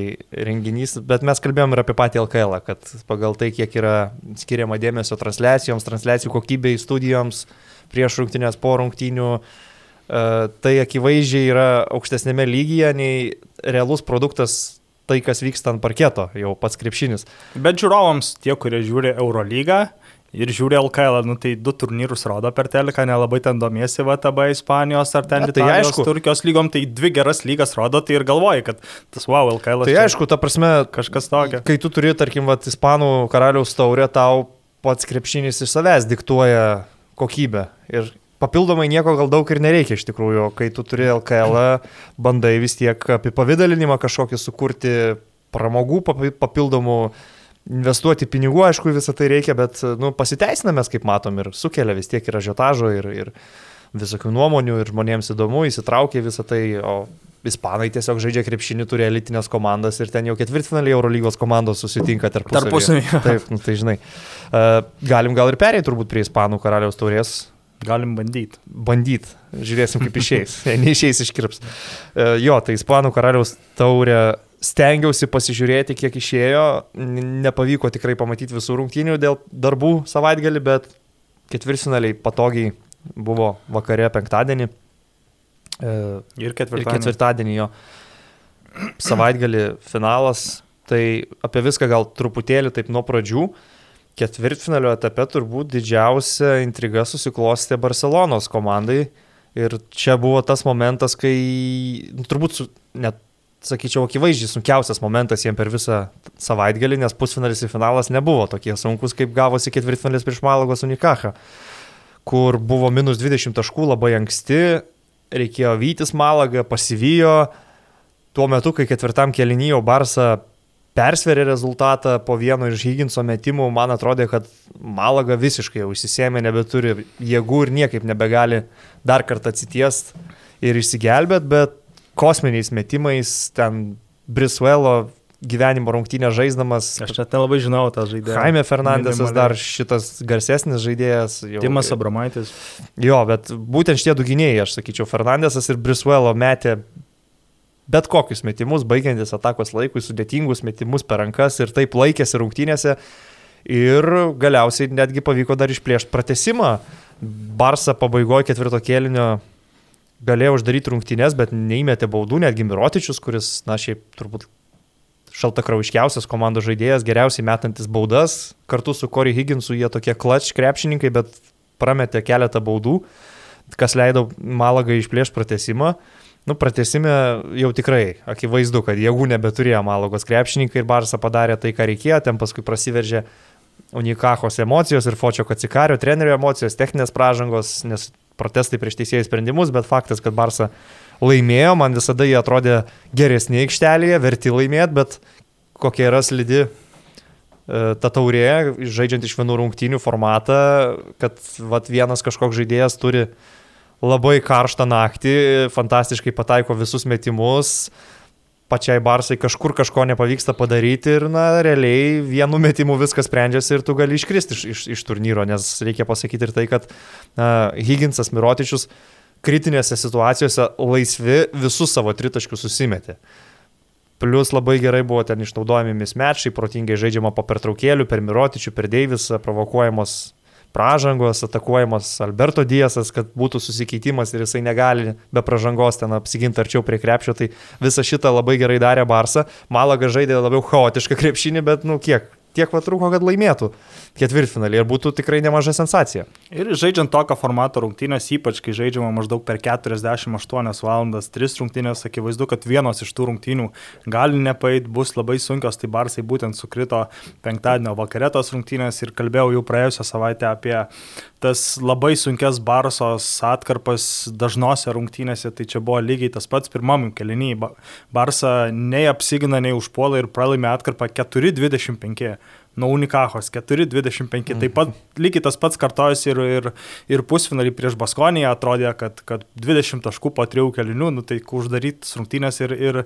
renginys, bet mes kalbėjom ir apie patį LKL, kad pagal tai, kiek yra skiriama dėmesio transliacijoms, transliacijų kokybei, studijoms, prieš rungtynės, po rungtynių, e, tai akivaizdžiai yra aukštesnėme lygyje nei realus produktas tai, kas vyksta ant parketo, jau pats krepšinis. Bet žiūrovams, tie, kurie žiūri Eurolygą ir žiūri LKL, nu, tai du turnyrus rodo per teleką, nelabai ten domiesi VTB Ispanijos ar ten Na, tai Italijos, aišku. Turkijos lygom, tai dvi geras lygas rodo, tai ir galvoji, kad tas wow, LKL. Tai aišku, ta prasme, kažkas tokio. Kai tu turi, tarkim, vat, Ispanų karaliaus taurę, tau pats krepšinis iš savęs diktuoja kokybę. Ir papildomai nieko gal daug ir nereikia iš tikrųjų. Kai tu turi LKL, bandai vis tiek apipavydalinimą kažkokį sukurti, pramogų papi- papildomų, investuoti pinigų, aišku, visą tai reikia, bet nu, pasiteisina mes, kaip matom, ir sukelia vis tiek ir ažiotažo, ir, ir visokių nuomonių, ir žmonėms įdomu, įsitraukia visą tai, o Ispanai tiesiog žaidžia krepšinį, turi elitinės komandas ir ten jau ketvirtfinaliai Eurolygos komandos susitinka tarpusavyje. Tarpusavyje. Taip, nu, tai žinai. Uh, galim gal ir perėti turbūt prie Ispanų karaliaus taurės. Galim bandyti. Bandyt, žiūrėsim kaip išeis. Neišeis iškirps. Uh, jo, tai Ispanų karaliaus taurė stengiausi pasižiūrėti, kiek išėjo. Nepavyko tikrai pamatyti visų rungtynių dėl darbų savaitgalį, bet ketvirtfinaliai patogiai buvo vakare penktadienį. Uh, Ir ir ketvirtadienį. ketvirtadienį jo savaitgalį finalas. Tai apie viską gal truputėlį taip nuo pradžių. Ketvirtfinalio etape turbūt didžiausia intriga susiklostė Barcelonos komandai. Ir čia buvo tas momentas, kai nu, turbūt, su, net sakyčiau, akivaizdžiai sunkiausias momentas jiems per visą savaitgalį, nes pusfinalis ir finalas nebuvo tokie sunkus, kaip gavosi ketvirtfinalis prieš Malagos Unikacha, kur buvo minus 20 taškų labai anksti, reikėjo vytis Malagą, pasivijo, tuo metu, kai ketvirtam kelinyje Barsa persverė rezultatą po vieno iš Higginso metimų, man atrodė, kad Malaga visiškai jau įsisėmė, nebeturi jėgų ir niekaip nebegali dar kartą atsitiest ir išsigelbėt, bet kosminiais metimais ten Briswello gyvenimo rungtynę žaisdamas. Aš net nelabai žinau tą žaidėją. Jaime Fernandesas dar šitas garsesnis žaidėjas. Jau, Timas Abramaitis. Jo, bet būtent šitie du gynėjai, aš sakyčiau, Fernandesas ir Briswello metė bet kokius metimus, baigiantis atakos laikui, sudėtingus metimus per rankas ir taip laikėsi rungtynėse. Ir galiausiai netgi pavyko dar išplėšti pratesimą. Barsa pabaigoje ketvirto kėlinio galėjo uždaryti rungtynės, bet neįmetė baudų, netgi Mirotičius, kuris, na, šiaip turbūt šaltakrauiškiausias komandos žaidėjas, geriausiai metantis baudas. Kartu su Corey Higginsu jie tokie klač krepšininkai, bet prametė keletą baudų, kas leido Malagą išplėšti pratesimą. Nu, pratesime jau tikrai akivaizdu, kad jėgų nebeturėjo Malagos krepšininkai ir Barsą padarė tai, ką reikėjo, ten paskui prasiveržė Unikachos emocijos ir Fočio Kacikario trenerio emocijos, techninės pražangos, nes protestai prieš teisėjų sprendimus, bet faktas, kad Barsa laimėjo, man visada jie atrodė geresnė aikštelėje, verti laimėti, bet kokia yra slidi e, ta taurė, žaidžiant iš vienų rungtynių formatą, kad vat, vienas kažkoks žaidėjas turi labai karštą naktį, fantastiškai pataiko visus metimus, pačiai Barsai kažkur kažko nepavyksta padaryti ir, na, realiai vienu metimu viskas sprendžiasi ir tu gali iškristi iš, iš, iš turnyro, nes reikia pasakyti ir tai, kad na, Higginsas Mirotičius kritinėse situacijose laisvi visus savo tritaškius susimetė. Plius labai gerai buvo ten išnaudojami mismečiai, protingai žaidžiama po pertraukėlių, per Mirotičių, per Deivisą, provokuojamos pražangos, atakuojamas Alberto Diesas, kad būtų susikeitimas ir jisai negali be pražangos ten apsiginti arčiau prie krepšio, tai visą šitą labai gerai darė Barsa. Malaga žaidė labiau chaotišką krepšinį, bet nu kiek, tiek va trūko, kad laimėtų ketvirtfinalį ir būtų tikrai nemaža sensacija. Ir žaidžiant tokio formato rungtynės, ypač kai žaidžiama maždaug per 48 valandas, 3 rungtynės, akivaizdu, kad vienos iš tų rungtynių gali nepait, bus labai sunkios, tai Barsai būtent sukrito penktadienio vakarėtos rungtynės ir kalbėjau jau praėjusią savaitę apie tas labai sunkias Barsos atkarpas dažnose rungtynėse, tai čia buvo lygiai tas pats pirmam keliniai. Barsa nei apsigina, nei užpuola ir pralaimė atkarpą 4-25 nuo Unikachos 4-25. Mm. Taip pat lygiai tas pats kartojasi ir, ir, ir pusfinalį prieš Baskoniją atrodė, kad, kad 20 taškų po trijų kelinių, nu, tai uždaryti rungtynės ir, ir,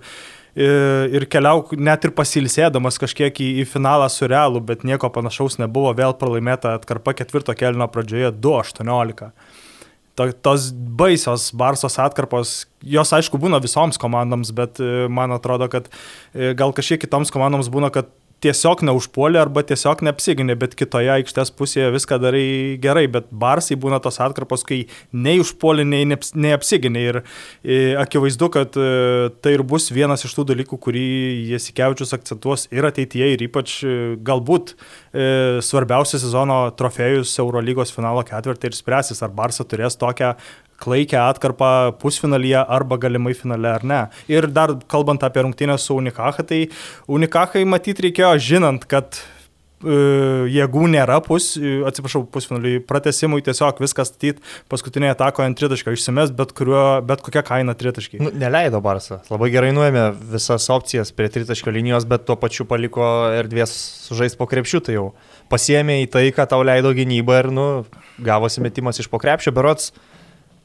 ir keliauk net ir pasilsėdamas kažkiek į, į finalą su realu, bet nieko panašaus nebuvo, vėl pralaimėta atkarpa ketvirto kelino pradžioje 2-18 to, tos baisios Barsos atkarpos, jos aišku būna visoms komandoms, bet e, man atrodo, kad e, gal kažkiek kitoms komandoms būna, kad tiesiog neužpuolė arba tiesiog neapsiginė, bet kitoje aikštės pusėje viską darai gerai, bet Barsai būna tos atkarpos, kai nei užpuolė, nei neapsiginė. Ir e, akivaizdu, kad e, tai ir bus vienas iš tų dalykų, kurį Jasikevičius akcentuos ir ateityje, ir ypač e, galbūt svarbiausią sezono trofėjus Eurolygos finalo ketvirtį ir spręsis, ar Barsa turės tokią klaikę atkarpą pusfinalyje arba galimai finale ar ne. Ir dar kalbant apie rungtynę su Unikacha, tai Unikachai matyti reikėjo žinant, kad uh, jėgų nėra, pus, uh, atsiprašau, pusfinaliui pratesimui tiesiog viskas statyti paskutinėje atakoje ant tritašką, išsimes bet, kuriuo, bet kokią kainą tritaškį. Nu, neleido Barsą, labai gerai nuėmė visas opcijas prie tritaškio linijos, bet tuo pačiu paliko erdvės sužaisti po krepšių, tai jau pasiemė į tai, ką tau leido gynyba ir, nu, gavosi metimas iš po krepšio, berots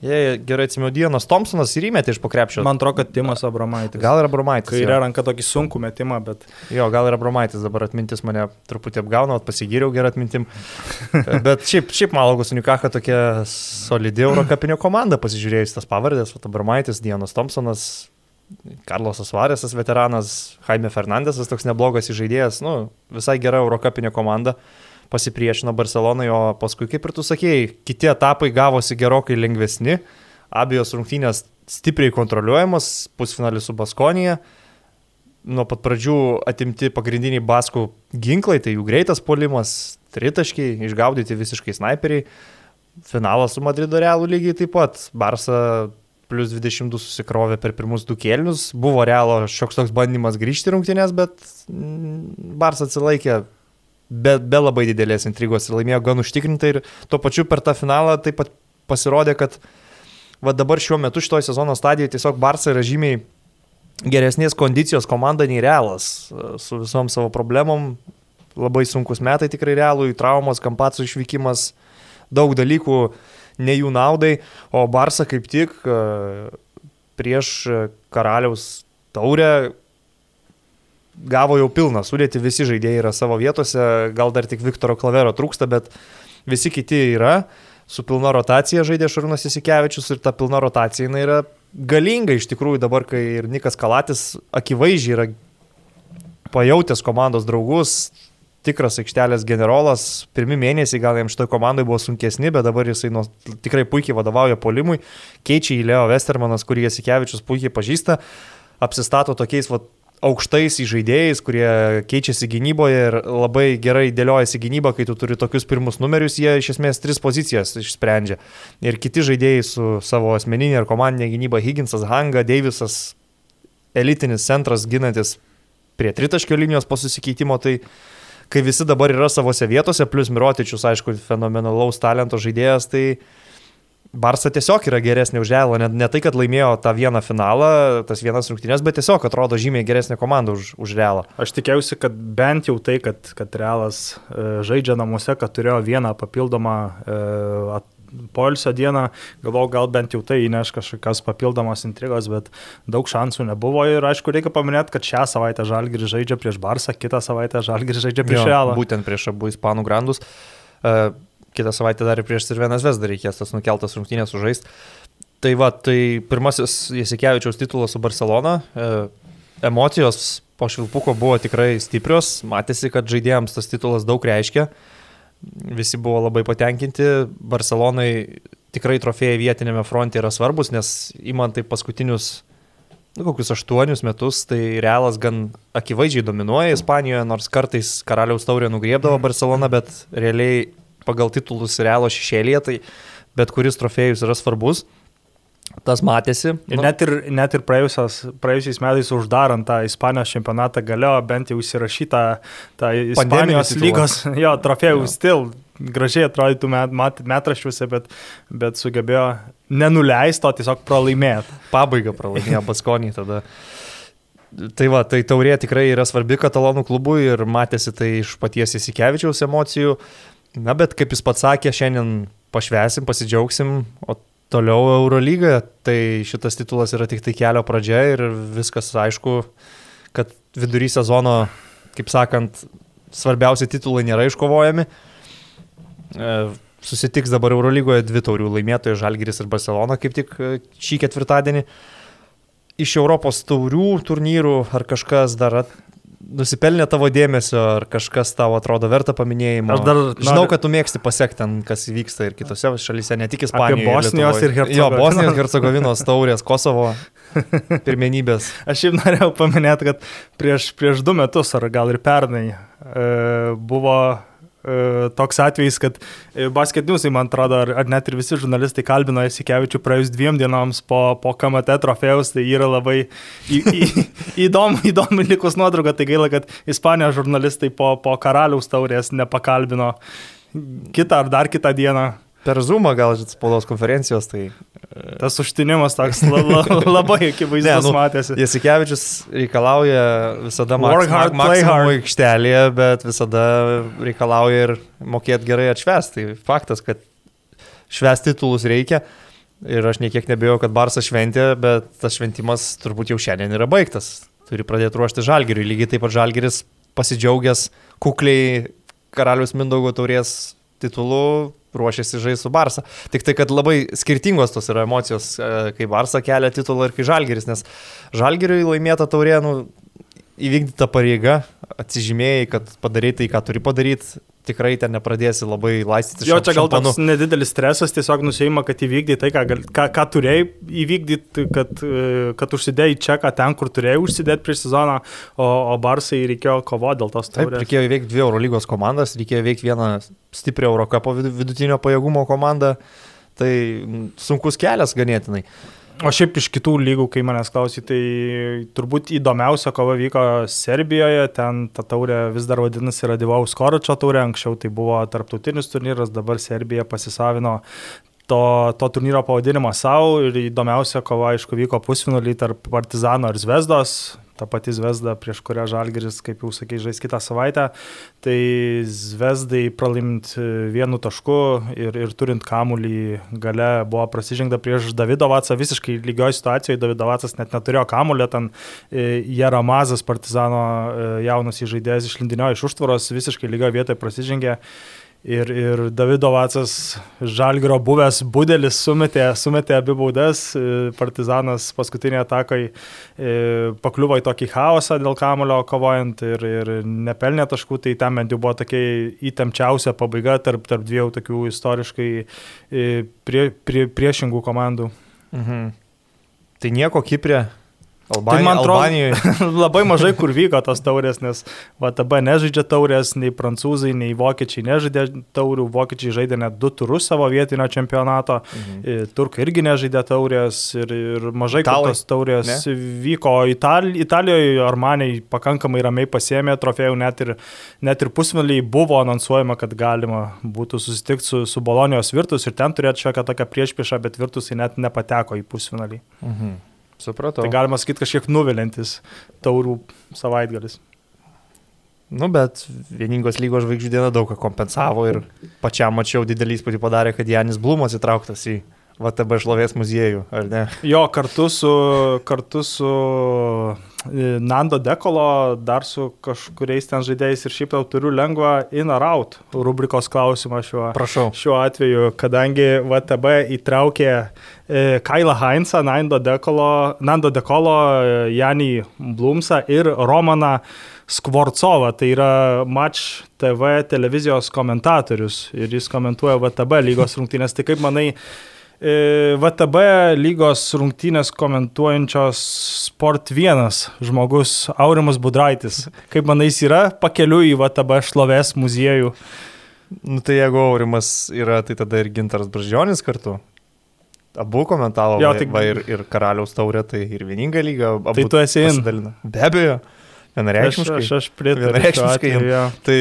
Jei gerai atsimenu, Dienas Thompsonas ir įmetė iš pokrepšio. Man atrodo, kad Timas Abramaitis. Gal ir Abramaitis. Kairė ranka tokį sunkų metimą, bet... Jo, gal ir Abramaitis dabar atmintis mane truputį apgauna, pasigyriau gerą atmintim. bet šiaip, šiaip Malagos Unikacha tokia solidi Eurokapinio komanda, pasižiūrėjus tas pavardės, Abramaitis, Dienas Thompsonas, Karlosas Varesas, veteranas, Jaime Fernandesas, toks neblogas žaidėjas, nu, visai gera Eurokapinė komanda pasipriešino Barcelonai, o paskui, kaip ir tu sakėjai, kiti etapai gavosi gerokai lengvesni, abejos rungtynės stipriai kontroliuojamos, pusfinalis su Baskonija, nuo pat pradžių atimti pagrindiniai baskų ginklai, tai jų greitas polimas, tritaškiai, išgaudyti visiškai snaiperiai, finalas su Madrido realų lygiai taip pat, Barsa plus 22 susikrovė per pirmus du kėlinius. Buvo realo šioks toks bandymas grįžti rungtynės, bet mm, Bars atsilaikė be, be labai didelės intrigos ir laimėjo gan užtikrintai. Ir tuo pačiu per tą finalą taip pat pasirodė, kad va dabar šiuo metu šitoje sezono stadijoje tiesiog Barsas yra žymiai geresnės kondicijos komanda nei realas. Su visom savo problemom, labai sunkus metai tikrai realui, traumos, kampatsų išvykimas, daug dalykų ne jų naudai, o Barsa kaip tik e, prieš karaliaus taurę gavo jau pilną sudėti, visi žaidėjai yra savo vietose, gal dar tik Viktoro Klavero trūksta, bet visi kiti yra, su pilna rotacija žaidė Šarūnas Isikevičius ir ta pilna rotacija jinai yra galinga iš tikrųjų dabar, kai ir Nikas Kalatis akivaizdžiai yra pajutęs komandos draugus, tikras aikštelės generolas, pirmi mėnesiai gal jam šitoje komandoje buvo sunkesni, bet dabar jisai nu, tikrai puikiai vadovauja polimui, keičia į Leo Westermanas, kurį Jasikevičius puikiai pažįsta, apsistato tokiais va, aukštais žaidėjais, kurie keičiasi gynyboje ir labai gerai dėliojasi gynybą, kai tu turi tokius pirmus numerius, jie iš esmės tris pozicijas išsprendžia. Ir kiti žaidėjai su savo asmeninė ir komandinė gynyba, Higginsas, Hanga, Davisas, elitinis centras ginantis prie tritaškio linijos po susikeitimo, tai kai visi dabar yra savose vietose, plus Mirotičius, aišku, fenomenalaus talento žaidėjas, tai Barsa tiesiog yra geresnė už Realą, ne, ne tai, kad laimėjo tą vieną finalą, tas vienas rungtynės, bet tiesiog atrodo žymiai geresnė komanda už, už Realą. Aš tikėjausi, kad bent jau tai, kad, kad Realas e, žaidžia namuose, kad turėjo vieną papildomą e, at, poilsio dieną, galvau, gal bent jau tai įneš kažkokios papildomos intrigos, bet daug šansų nebuvo ir aišku, reikia paminėti, kad šią savaitę Žalgiris žaidžia prieš Barsą, kitą savaitę Žalgiris žaidžia prieš Realą. Būtent prieš abu ispanų grandus. Uh, kitą savaitę dar ir prieš Sirvenas Vesdą reikės tas nukeltas rungtynės sužaisti. Tai va, tai pirmasis Jasikevičiaus titulas su Barcelona. Uh, emocijos po Švilpuko buvo tikrai stiprios, matėsi, kad žaidėjams tas titulas daug reiškia. Visi buvo labai patenkinti. Barcelonai tikrai trofėjai vietinėme fronte yra svarbus, nes įman tai paskutinius nu, kokius aštuonius metus, tai Realas gan akivaizdžiai dominuoja Ispanijoje, nors kartais karaliaus taurė nugriebdavo Barcelona, bet realiai pagal titulus Realo šešėlėje, tai bet kuris trofėjus yra svarbus. Tas matėsi. Ir nu, net ir, net ir praėjusiais metais uždarant tą Ispanijos čempionatą galėjo bent jau įsirašytą tą Ispanijos lygos, jo, trofėjų stil, gražiai atrodytų met, met, metraščiuose, bet, bet sugebėjo nenuleisti, o tiesiog pralaimėti. Pabaigą pralaimėjo Baskonį tada. Tai va, tai taurė tikrai yra svarbi katalonų klubui ir matėsi tai iš paties įsikevičiaus emocijų. Na, bet kaip jis pats sakė, šiandien pašvesim, pasidžiaugsim, o Toliau Eurolyga, tai šitas titulas yra tik tai kelio pradžia ir viskas aišku, kad vidury sezono, kaip sakant, svarbiausi titulai nėra iškovojami. E, susitiks dabar Eurolygoje dvi taurių laimėtojai Žalgiris ir Barcelona kaip tik e, šį ketvirtadienį. Iš Europos taurių turnyrų ar kažkas dar nusipelnė tavo dėmesio, ar kažkas tau atrodo verta paminėjimo. Aš dar žinau, kad tu mėgsti pasiekti ten, kas vyksta ir kitose šalyse, ne tik Ispanijoje. Bosnijos ir Hercegovinos. Jo, Bosnijos ir Hercegovinos taurės, Kosovo pirmenybės. Aš šiaip norėjau paminėti, kad prieš, prieš du metus, ar gal ir pernai, e, buvo toks atvejis, kad e, Basket Newsai, man atrodo, ar, ar net ir visi žurnalistai kalbino Jasikevičių praėjus dviem dienoms po, po KMT trofėjus, tai yra labai į, į, įdomu, įdomu likus nuotrauka, tai gaila, kad Ispanijos žurnalistai po, po karaliaus taurės nepakalbino kitą ar dar kitą dieną Per Zoomą gal spaudos konferencijos, tai... Tas užtinimas toks la, la, labai akivaizdus ne, nu, matėsi. Jasikevičius reikalauja visada maksimumų aikštelėje, bet visada reikalauja ir mokėti gerai atšvesti. Tai faktas, kad švesti titulus reikia. Ir aš niekiek nebėjau, kad Barsas šventė, bet tas šventimas turbūt jau šiandien yra baigtas. Turi pradėti ruošti žalgiriui. Lygiai taip pat žalgiris pasidžiaugęs kukliai karalius Mindaugo taurės titulu ruošiasi žaisti su Barsa. Tik tai, kad labai skirtingos tos yra emocijos, e, kai Barsa kelia titulą ir kai Žalgeris, nes Žalgeriui laimėta taurė, nu, įvykdyta pareiga, atsižymėjai, kad padarai tai, ką turi padaryti, tikrai ten nepradėsi labai laistyti. Jo, čia gal toks nedidelis stresas, tiesiog nusėjima, kad įvykdai tai, ką, ką, ką turėjai įvykdyti, kad, e, kad užsidėjai čia, ką ten, kur turėjai užsidėti prieš sezoną, o, o Barsai reikėjo kovoti dėl tos taurės. Taip, reikėjo įveikti dvi Eurolygos komandas, reikėjo įveikti vieną stiprią Eurocapo vidutinio pajėgumo komandą, tai sunkus kelias ganėtinai. O šiaip iš kitų lygų, kai manęs klausy, tai turbūt įdomiausia kova vyko Serbijoje, ten ta taurė vis dar vadinasi Radivaus Koročio taurė, anksčiau tai buvo tarptautinis turnyras, dabar Serbija pasisavino to, to turnyro pavadinimą savo ir įdomiausia kova, aišku, vyko pusfinalį tarp Partizano ir Zvezdos, ta pati Zvezda, prieš kurią Žalgeris, kaip jau sakai, žais kitą savaitę, tai Zvezdai pralimint vienu tašku ir, ir turint kamulį gale buvo prasižengta prieš Davido Vacą visiškai lygioje situacijoje, Davido Vacas net neturėjo kamulio, ten e, Jaramazas partizano e, jaunas įžaidėjas išlindinio iš užtvaros, visiškai lygioje vietoje prasižengė. Ir, ir Davido Vacas Žalgiro buvęs budelis sumetė, sumetė abi baudas, e, partizanas paskutinėje atakai e, pakliuvo į tokį chaosą dėl kamulio kovojant ir, ir nepelnė taškų, tai ten bent jau buvo tokia įtempčiausia pabaiga tarp, tarp dviejų tokių istoriškai e, prie, prie, priešingų komandų. Mhm. Tai nieko Kiprė Albanija, tai man atrodo, labai mažai kur vyko tos taurės, nes VTB nežaidžia taurės, nei prancūzai, nei vokiečiai nežaidė taurių, vokiečiai žaidė net du turus savo vietinio čempionato, mhm. turkai irgi nežaidė taurės ir, ir mažai Italai. tos taurės ne? vyko. Itali, Italijoje Armaniai pakankamai ramiai pasėmė trofėjų, net ir, net ir pusmeliai buvo anonsuojama, kad galima būtų susitikti su, su Bolonijos Virtus ir ten turėti šiokią tokią priešpiešą, bet Virtusai net nepateko į pusfinalį. Mhm. Supratau. Tai galima sakyti kažkiek nuvilintis taurų savaitgalis. Nu, bet vieningos lygos žvaigždžių diena daug ką kompensavo ir pačiam mačiau didelį įspūdį padarė, kad Janis Blumas įtrauktas į VTB šlovės muziejų, ar ne? Jo, kartu su, kartu su e, Nando Dekolo, dar su kažkuriais ten žaidėjais ir šiaip jau turiu lengvą in ar out rubrikos klausimą šiuo, Prašau. šiuo atveju, kadangi VTB įtraukė e, Kailą Heinzą, Nando Dekolo, Nando Dekolo, e, Janį Blumsą ir Romaną Skvorcovą, tai yra Match TV televizijos komentatorius ir jis komentuoja VTB lygos rungtynės. Tai kaip manai, VTB lygos rungtynės komentuojančios Sport 1 žmogus Aurimas Budraitis. Kaip manai, jis yra pakeliu į VTB šlovės muziejų? Nu, tai jeigu Aurimas yra, tai tada ir Gintaras Bražionis kartu. Abu komentavo, jo, tai... va, ir, ir Karaliaus taurė, tai ir vieninga lyga. Tai tu esi in. Be abejo, vienareikšmiškai. Aš, aš pritariu. Vienareikšmiškai. Tai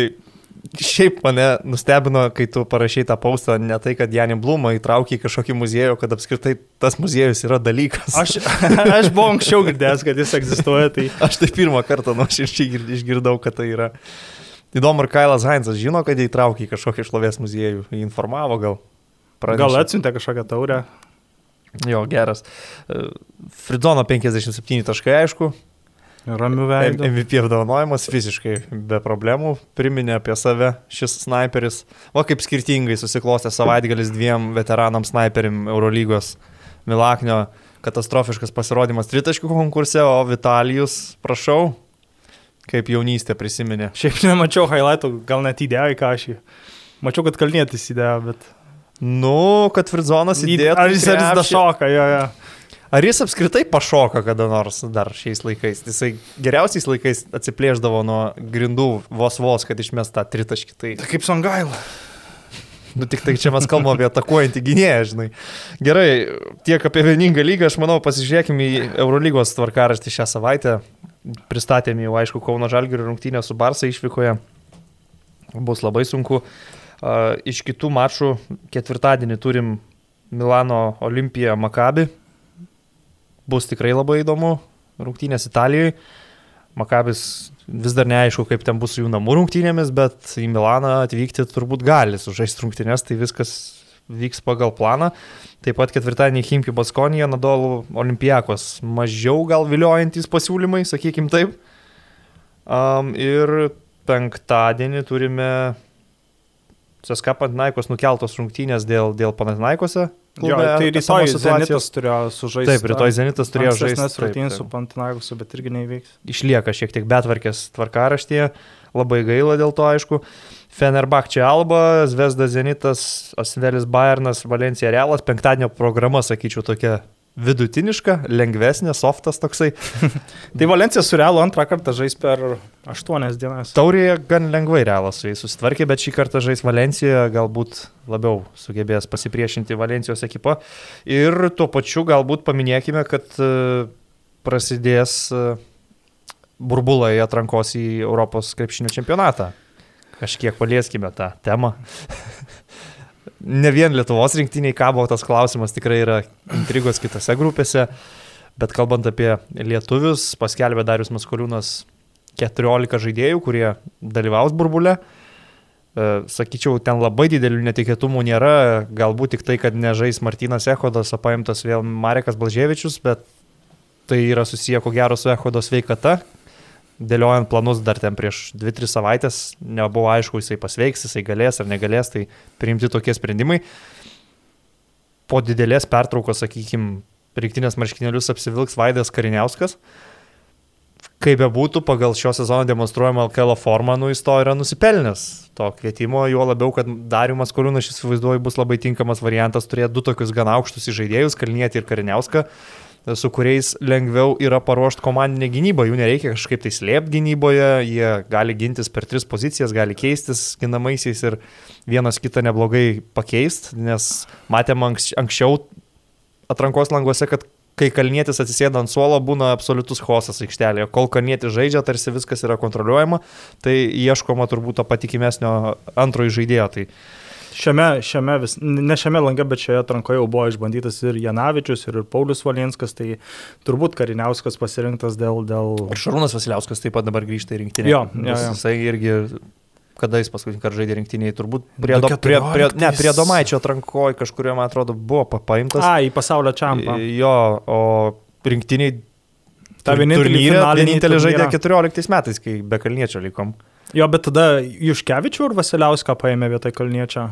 Šiaip mane nustebino, kai tu parašai tą paustą, ne tai, kad Janį Blumą įtraukė į kažkokį muziejų, kad apskritai tas muziejus yra dalykas. Aš, aš buvau anksčiau girdėjęs, kad jis egzistuoja. Tai... Aš tai pirmą kartą nuoširdžiai išgirdau, kad tai yra. Įdomu, ar Kailas Heinzas žino, kad jį įtraukė į kažkokį šlovės muziejų, jį informavo gal. Pranešė. Gal atsiuntė kažkokią taurę. Jo, geras. Fridono 57 taškai, aišku, Ramių veidų. MVP apdovanojimas fiziškai be problemų, priminė apie save šis sniperis. O kaip skirtingai susiklostė savaitgalis dviem veteranam sniperiam Eurolygos Milaknio katastrofiškas pasirodymas tritaškių konkurse, o Vitalijus, prašau, kaip jaunystė prisiminė. Šiaip nemačiau highlightų, gal net įdėjo į kažį. Mačiau, kad kalnėtis įdėjo, bet... Nu, kad Fridzonas įdėjo. Ar jis ar jis dašoka, jo, jo. Ar jis apskritai pašoka kada nors dar šiais laikais? Jisai geriausiais laikais atsiplėždavo nuo grindų vos vos, kad išmest tą tritaškį. Tai... tai kaip Songaila. Nu tik tai čia mes kalbame apie atakuojantį gynėją, žinai. Gerai, tiek apie vieningą lygą, aš manau, pasižiūrėkime į Eurolygos tvarkaraštį šią savaitę. Pristatėme jau, aišku, Kauno Žalgirio rungtynę su Barsa išvykoje. Bus labai sunku. Iš kitų mačų ketvirtadienį turim Milano Olimpiją Makabi bus tikrai labai įdomu. Rungtynės Italijoje. Makabis vis dar neaišku, kaip ten bus su jų namų rungtynėmis, bet į Milaną atvykti turbūt gali sužaisti rungtynės, tai viskas vyks pagal planą. Taip pat ketvirtadienį Himki Baskonija, Nadolų Olimpijakos. Mažiau gal viliojantis pasiūlymai, sakykim taip. Um, ir penktadienį turime CSK Pantinaikos nukeltos rungtynės dėl, dėl Pantinaikose klube. Jo, tai rytoj Zenitas turėjo sužaisti. Taip, rytoj Zenitas turėjo žaisti. Nes rungtynės su Pantinagusu, bet irgi neįveiks. Išlieka šiek tiek betvarkės tvarkaraštyje, labai gaila dėl to, aišku. Fenerbahčia Alba, Zvezda Zenitas, Osvelis Bayernas, Valencija Realas, penktadienio programa, sakyčiau, tokia vidutiniška, lengvesnė, softas toksai. tai Valencija su Realu antrą kartą žais per 8 dienas. Taurėje gan lengvai Realas su jais susitvarkė, bet šį kartą žais Valencijoje, galbūt labiau sugebės pasipriešinti Valencijos ekipą. Ir tuo pačiu galbūt paminėkime, kad e, prasidės e, burbulai atrankos į Europos krepšinio čempionatą. Kažkiek palieskime tą temą. ne vien Lietuvos rinktiniai kabo tas klausimas, tikrai yra intrigos kitose grupėse, bet kalbant apie lietuvius, paskelbė Darius Maskoliūnas 14 žaidėjų, kurie dalyvaus burbulė. E, sakyčiau, ten labai didelių netikėtumų nėra, galbūt tik tai, kad nežais Martinas Ehodas, o paimtas vėl Marekas Blažievičius, bet tai yra susiję ko gero su Ehodo sveikata, dėliojant planus dar ten prieš 2-3 savaitės, nebuvo aišku, jisai pasveiks, jisai galės ar negalės, tai priimti tokie sprendimai. Po didelės pertraukos, sakykime, rinktinės marškinėlius apsivilks Vaidas Kariniauskas. Kaip bebūtų, pagal šio sezono demonstruojamą LKL formą, nu jis to yra nusipelnęs to kvietimo, juo labiau, kad Dariumas Koliūnas, šis vaizduoju, bus labai tinkamas variantas turėti du tokius gan aukštus žaidėjus, Kalnietį ir Kariniauską su kuriais lengviau yra paruošti komandinę gynybą, jų nereikia kažkaip tai slėpti gynyboje, jie gali gintis per tris pozicijas, gali keistis ginamaisiais ir vienas kitą neblogai pakeisti, nes matėm anksčiau atrankos languose, kad kai kalnietis atsisėda ant suolo, būna absoliutus chaosas aikštelėje. Kol kalnietis žaidžia, tarsi viskas yra kontroliuojama, tai ieškoma turbūt to patikimesnio antrojo žaidėjo. Tai Šiame, šiame vis, ne šiame lange, bet šioje atrankoje jau buvo išbandytas ir Janavičius, ir Paulius Valinskas, tai turbūt Kariniauskas pasirinktas dėl... dėl... Ir Šarūnas Vasiliauskas taip pat dabar grįžta į rinktinę. Jo, jo, jo. Jisai irgi kada jis paskutinį kartą žaidė rinktiniai, turbūt prie, do, prie, prie, ne, prie Domaičio atrankoje kažkurio, man atrodo, buvo paimtas. A, į pasaulio čempą. Jo, o rinktiniai Ta vienintelė, vienintelė žaidė 14 metais, kai be Kalniečio likom. Jo, bet tada Juškevičių ir Vasiliauską paėmė vietoj Kalniečio.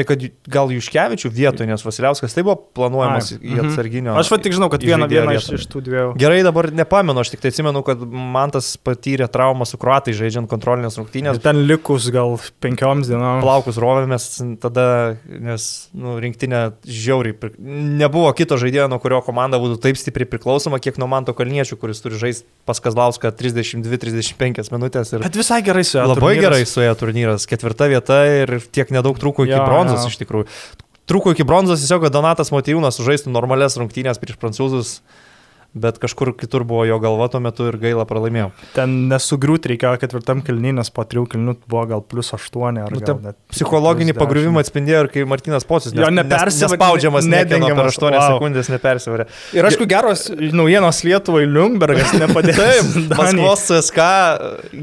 Tai kad gal Juškevičių vietoje, nes Vasiliauskas tai buvo planuojamas Ai, į mhm. atsarginio. Aš va tik žinau, kad vieną vieną iš, iš tų dviejų. Gerai, dabar nepamenu, aš tik tai atsimenu, kad man tas patyrė traumą su kruatai žaidžiant kontrolinės rungtynės. Ten likus gal penkioms dienoms. Plaukus rovėmės tada, nes nu, rinktinė žiauriai. Nebuvo kito žaidėjo, nuo kurio komanda būtų taip stipriai priklausoma, kiek nuo Manto Kalniečių, kuris turi žaisti pas Kazlauską 32-35 minutės. Ir Bet visai gerai su juo. Labai turnyras. gerai su juo turnyras. Ketvirta vieta ir tiek nedaug trūko iki bronzos bronzos iš tikrųjų. Trūko iki bronzos tiesiog, kad Donatas Motyvūnas sužaistų normales rungtynės prieš prancūzus bet kažkur kitur buvo jo galva tuo metu ir gaila pralaimėjo. Ten nesugriūti reikėjo ketvirtam kilniui, nes po trijų kilnių buvo gal plus aštuoni ar nu, net. Psichologinį pagriuvimą atspindėjo ir kai Martinas Pocius jo neperspaudžiamas, nedengiamas per 8 wow. sekundės nepersivarė. Ir aišku, geros naujienos Lietuvai Liungbergas nepadėjo. Taip, Maskvos CSK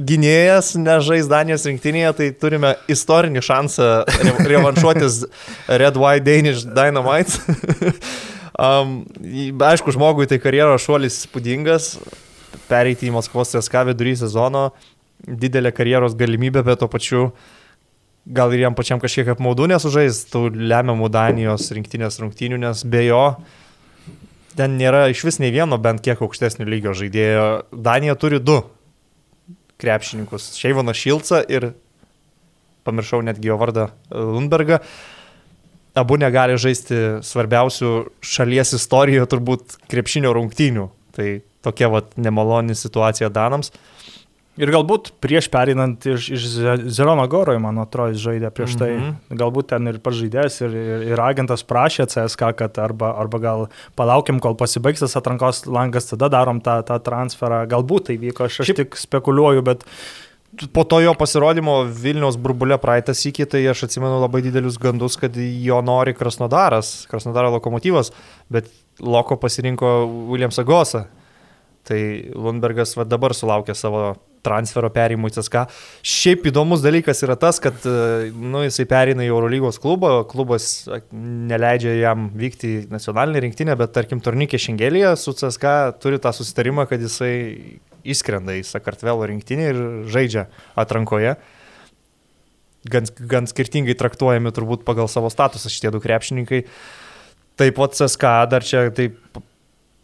gynėjas nežais Danijos rinktinėje, tai turime istorinį šansą revanšuotis Red White Danish Dynamite. Um, aišku, žmogui tai karjeros šuolis spūdingas, pereiti į Maskvos CSK vidury sezono, didelė karjeros galimybė, bet to pačiu gal ir jam pačiam kažkiek apmaudu nesužais tų lemiamų Danijos rinktinės rungtynių, nes be jo ten nėra iš vis nei vieno bent kiek aukštesnio lygio žaidėjo. Danija turi du krepšininkus - Šeivoną Šilcą ir pamiršau netgi jo vardą Lundbergą. Uh, abu negali žaisti svarbiausių šalies istorijoje turbūt krepšinio rungtynių. Tai tokia vat nemaloni situacija Danams. Ir galbūt prieš perinant iš, iš Zerono Goro, man atrodo, jis žaidė prieš tai. Mm -hmm. Galbūt ten ir pažaidėjas, ir, ir, ir agentas prašė CSK, kad arba, arba gal palaukim, kol pasibaigs tas atrankos langas, tada darom tą, tą transferą. Galbūt tai vyko, aš, aš Šiaip... tik spekuliuoju, bet uh, po to jo pasirodymo Vilniaus burbulė praeitą sykį, tai aš atsimenu labai didelius gandus, kad jo nori Krasnodaras, Krasnodaro lokomotyvas, bet Loko pasirinko Williamsą Gosą. Tai Lundbergas va dabar sulaukė savo transfero perimų į CSK. Šiaip įdomus dalykas yra tas, kad nu, jisai perina į Eurolygos klubą, klubas neleidžia jam vykti į nacionalinę rinktinę, bet tarkim Tornikė Šengelėje su CSK turi tą susitarimą, kad jisai įskrenda į Sakartvelo rinktinį ir žaidžia atrankoje. Gan, gan skirtingai traktuojami turbūt pagal savo statusą šitie du krepšininkai. Taip pat CSK dar čia taip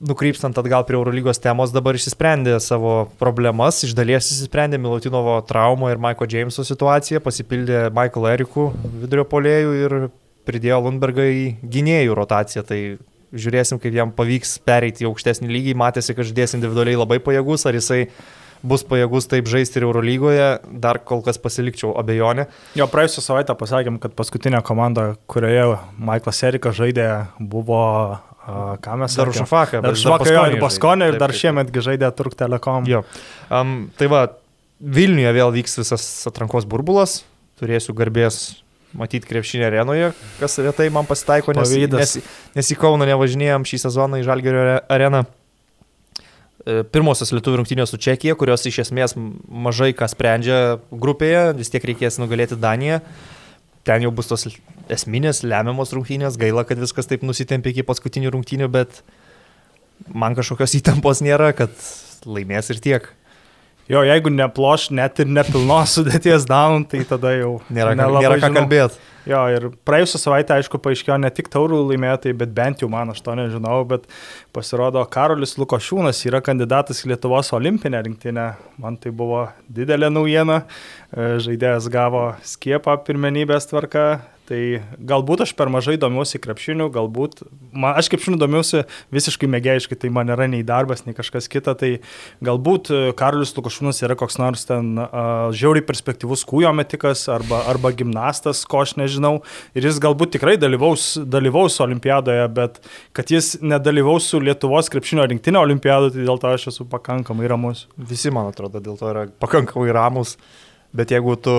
nukrypstant atgal prie Eurolygos temos, dabar išsisprendė savo problemas, iš dalies išsisprendė Milutinovo traumą ir Maiko Jameso situaciją, pasipildė Michael Erikų vidurio polėjų ir pridėjo Lundbergą į gynėjų rotaciją. Tai žiūrėsim, kaip jam pavyks pereiti į aukštesnį lygį. Matėsi, kad žaidės individualiai labai pajėgus, ar jisai bus pajėgus taip žaisti ir Eurolygoje, dar kol kas pasilikčiau abejonę. Jo, praėjusią savaitę pasakėm, kad paskutinė komanda, kurioje Michaelas Erikas žaidė, buvo ką mes dar Šafaką, dar Šafaką jo ir Baskonė ir dar šiemetgi žaidė Turk Telekom. Jo. Um, tai va, Vilniuje vėl vyks visas atrankos burbulas, turėsiu garbės matyti krepšinį arenoje, kas retai man pasitaiko, nes, nes, nes į Kauną nevažinėjom šį sezoną į Žalgerio areną. E, pirmosios lietuvių rungtynės su Čekija, kurios iš esmės mažai ką sprendžia grupėje, vis tiek reikės nugalėti Daniją. Ten jau bus tos esminės, lemiamos rungtynės, gaila, kad viskas taip nusitempė iki paskutinių rungtynių, bet man kažkokios įtampos nėra, kad laimės ir tiek. Jo, jeigu neploš net ir nepilnos sudėties down, tai tada jau nėra, nėra ką kalbėti. Jo, ir praėjusią savaitę, aišku, paaiškėjo ne tik taurų laimėtojai, bet bent jau man, aš to nežinau, bet pasirodo, Karolis Lukošiūnas yra kandidatas į Lietuvos olimpinę rinktinę. Man tai buvo didelė naujiena. E, žaidėjas gavo skiepą pirmenybės tvarka, Tai galbūt aš per mažai domiuosi krepšiniu, galbūt, man, aš krepšiniu domiuosi visiškai mėgėjiškai, tai man nėra nei darbas, nei kažkas kita, tai galbūt e, Karolis Lukošūnas yra koks nors ten uh, žiauriai perspektyvus kūjo metikas arba, arba gimnastas, ko aš nežinau, ir jis galbūt tikrai dalyvaus, dalyvaus olimpiadoje, bet kad jis nedalyvaus su Lietuvos krepšinio rinktinio olimpiadoje, tai dėl to aš esu pakankamai ramus. Visi, man atrodo, dėl to yra pakankamai ramus, bet jeigu tu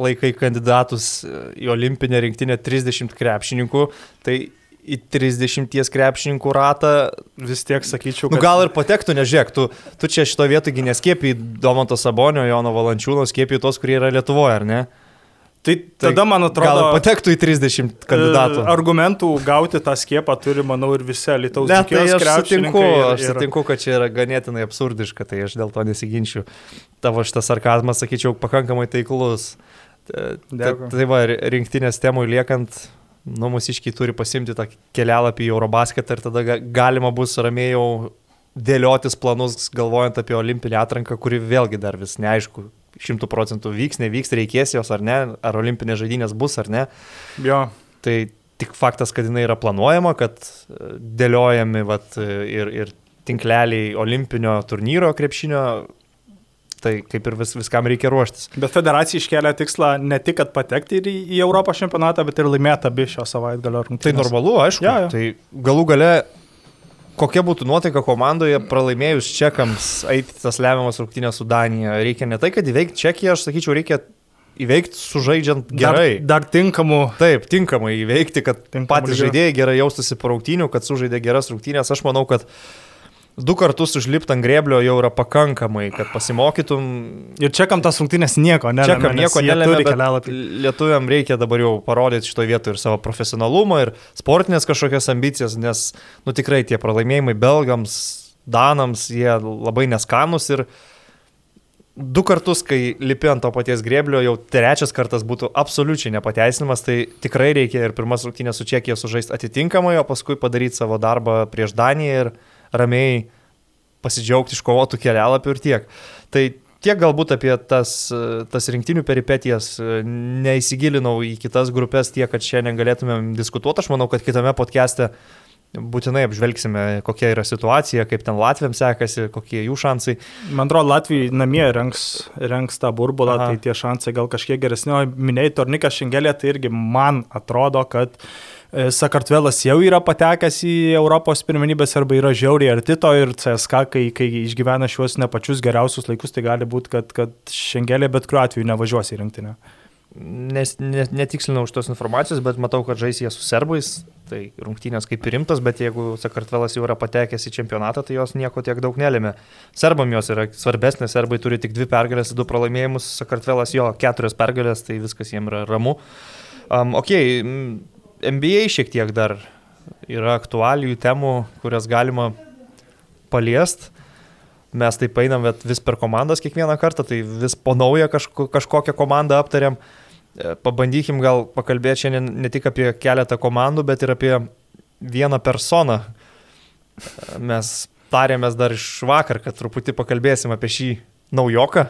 laikai kandidatus į olimpinę rinktinę 30 krepšininkų, tai į 30 krepšininkų ratą vis tiek sakyčiau. Nu, kad... Nu, gal ir patektų, nežiūrėk, tu, tu čia šito vietoje neskėpi Domanto Sabonio, Jono Valančiūno, skėpi tos, kurie yra Lietuvoje, ar ne? Tai, tai tada, man atrodo, gal patektų į 30 kandidatų. E, argumentų gauti tą skiepą turi, manau, ir visi Lietuvos žmonės. Tai aš sutinku, ir, aš sutinku, kad čia yra ganėtinai absurdiška, tai aš dėl to nesiginčiu. Tavo šitas sarkazmas, sakyčiau, pakankamai taiklus. Dėkui. Tai va, rinktinės temų liekant, nu, mūsiškiai turi pasimti tą kelialapį į Eurobasketą ir tada galima bus ramiai jau dėliotis planus, galvojant apie olimpinę atranką, kuri vėlgi dar vis neaišku, šimtų procentų vyks, nevyks, reikės jos ar ne, ar olimpinės žaidynės bus ar ne. Jo. Tai tik faktas, kad jinai yra planuojama, kad e, dėliojami vat, ir, ir tinkleliai olimpinio turnyro krepšinio Tai kaip ir vis, viskam reikia ruoštis. Bet federacija iškelia tikslą ne tik, kad patekti į, į Europos čempionatą, bet ir laimėti abi šio savaitgalio rungtynės. Tai normalu, aišku. Ja, ja. Tai galų gale, kokia būtų nuotaika komandoje pralaimėjus čekams eiti tas lemiamas rungtynės su Danija. Reikia ne tai, kad įveikti Čekiją, aš sakyčiau, reikia įveikti sužaidžiant gerai. Dar, dar tinkamų. Taip, tinkamai įveikti, kad patys žaidėjai gerai jaustųsi po rungtynių, kad sužaidė geras rungtynės. Aš manau, kad uh, du kartus užlipti ant greblio jau yra pakankamai, kad pasimokytum. Ir čia kam tas rungtynės nieko nelemia. Čia kam nieko nelemia. Lietuviam reikia dabar jau parodyti šitoje vietoje ir savo profesionalumą, ir sportinės kažkokias ambicijas, nes, nu tikrai tie pralaimėjimai belgams, danams, jie labai neskanus ir du kartus, kai lipi ant to paties greblio, jau trečias kartas būtų absoliučiai nepateisinimas, tai tikrai reikia ir pirmas rungtynės su Čekija sužaisti atitinkamai, o paskui padaryti savo darbą prieš Daniją ir ramiai pasidžiaugti iškovotų kelialapių ir tiek. Tai tiek galbūt apie tas, tas rinktinių peripetijas, neįsigilinau į kitas grupės tiek, kad šiandien galėtumėm diskutuoti. Aš manau, kad kitame podcast'e būtinai apžvelgsime, kokia yra situacija, kaip ten Latvijams sekasi, kokie jų šansai. Man atrodo, Latvijai namie renks, renks tą burbulą, Aha. tai tie šansai gal kažkiek geresni. O minėjai Tornikas Šengelė, tai irgi man atrodo, kad uh, Sakartvelas jau yra patekęs į Europos pirmenybės arba yra žiauriai arti to ir CSK, kai, kai išgyvena šiuos ne pačius geriausius laikus, tai gali būti, kad, kad Šengelė bet kuriuo atveju nevažiuos į rinktinę. Nes, ne, netikslinau už tos informacijos, bet matau, kad žais jie su serbais, tai rungtynės kaip ir rimtas, bet jeigu Sakartvelas jau yra patekęs į čempionatą, tai jos nieko tiek daug nelėmė. Serbam jos yra svarbesnės, serbai turi tik dvi pergalės, du pralaimėjimus, Sakartvelas jo keturias pergalės, tai viskas jiems yra ramu. Um, ok, NBA šiek tiek dar yra aktualijų temų, kurias galima paliest. Mes taip einam vis per komandas kiekvieną kartą, tai vis po naują kažko, kažkokią komandą aptariam. E, pabandykim gal pakalbėti šiandien ne tik apie keletą komandų, bet ir apie vieną personą. E, mes tarėmės dar iš vakar, kad truputį pakalbėsim apie šį naujoką.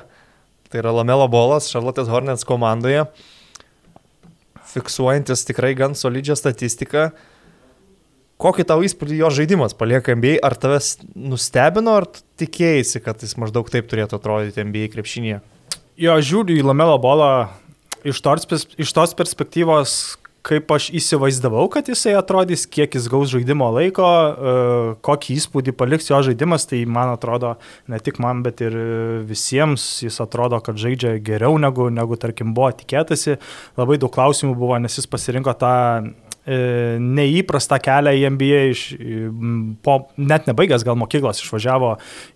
Tai yra Lamelo Bolas, Charlotte's Hornets komandoje fiksuojantis tikrai gan solidžią statistiką, Kokį tau įspūdį jo žaidimas palieka NBA? Ar tavęs nustebino, ar tikėjai, kad jis maždaug taip turėtų atrodyti NBA krepšinėje? Jo, žiūriu į Lamelo bolą iš tos, iš tos perspektyvos, kaip aš įsivaizdavau, kad jisai atrodys, kiek jis gaus žaidimo laiko, e, kokį įspūdį paliks jo žaidimas, tai man atrodo, ne tik man, bet ir visiems jis atrodo, kad žaidžia geriau negu, negu tarkim, buvo tikėtasi. Labai daug klausimų buvo, nes jis pasirinko tą neįprastą kelią į NBA, iš, po, net nebaigęs gal mokyklos, išvažiavo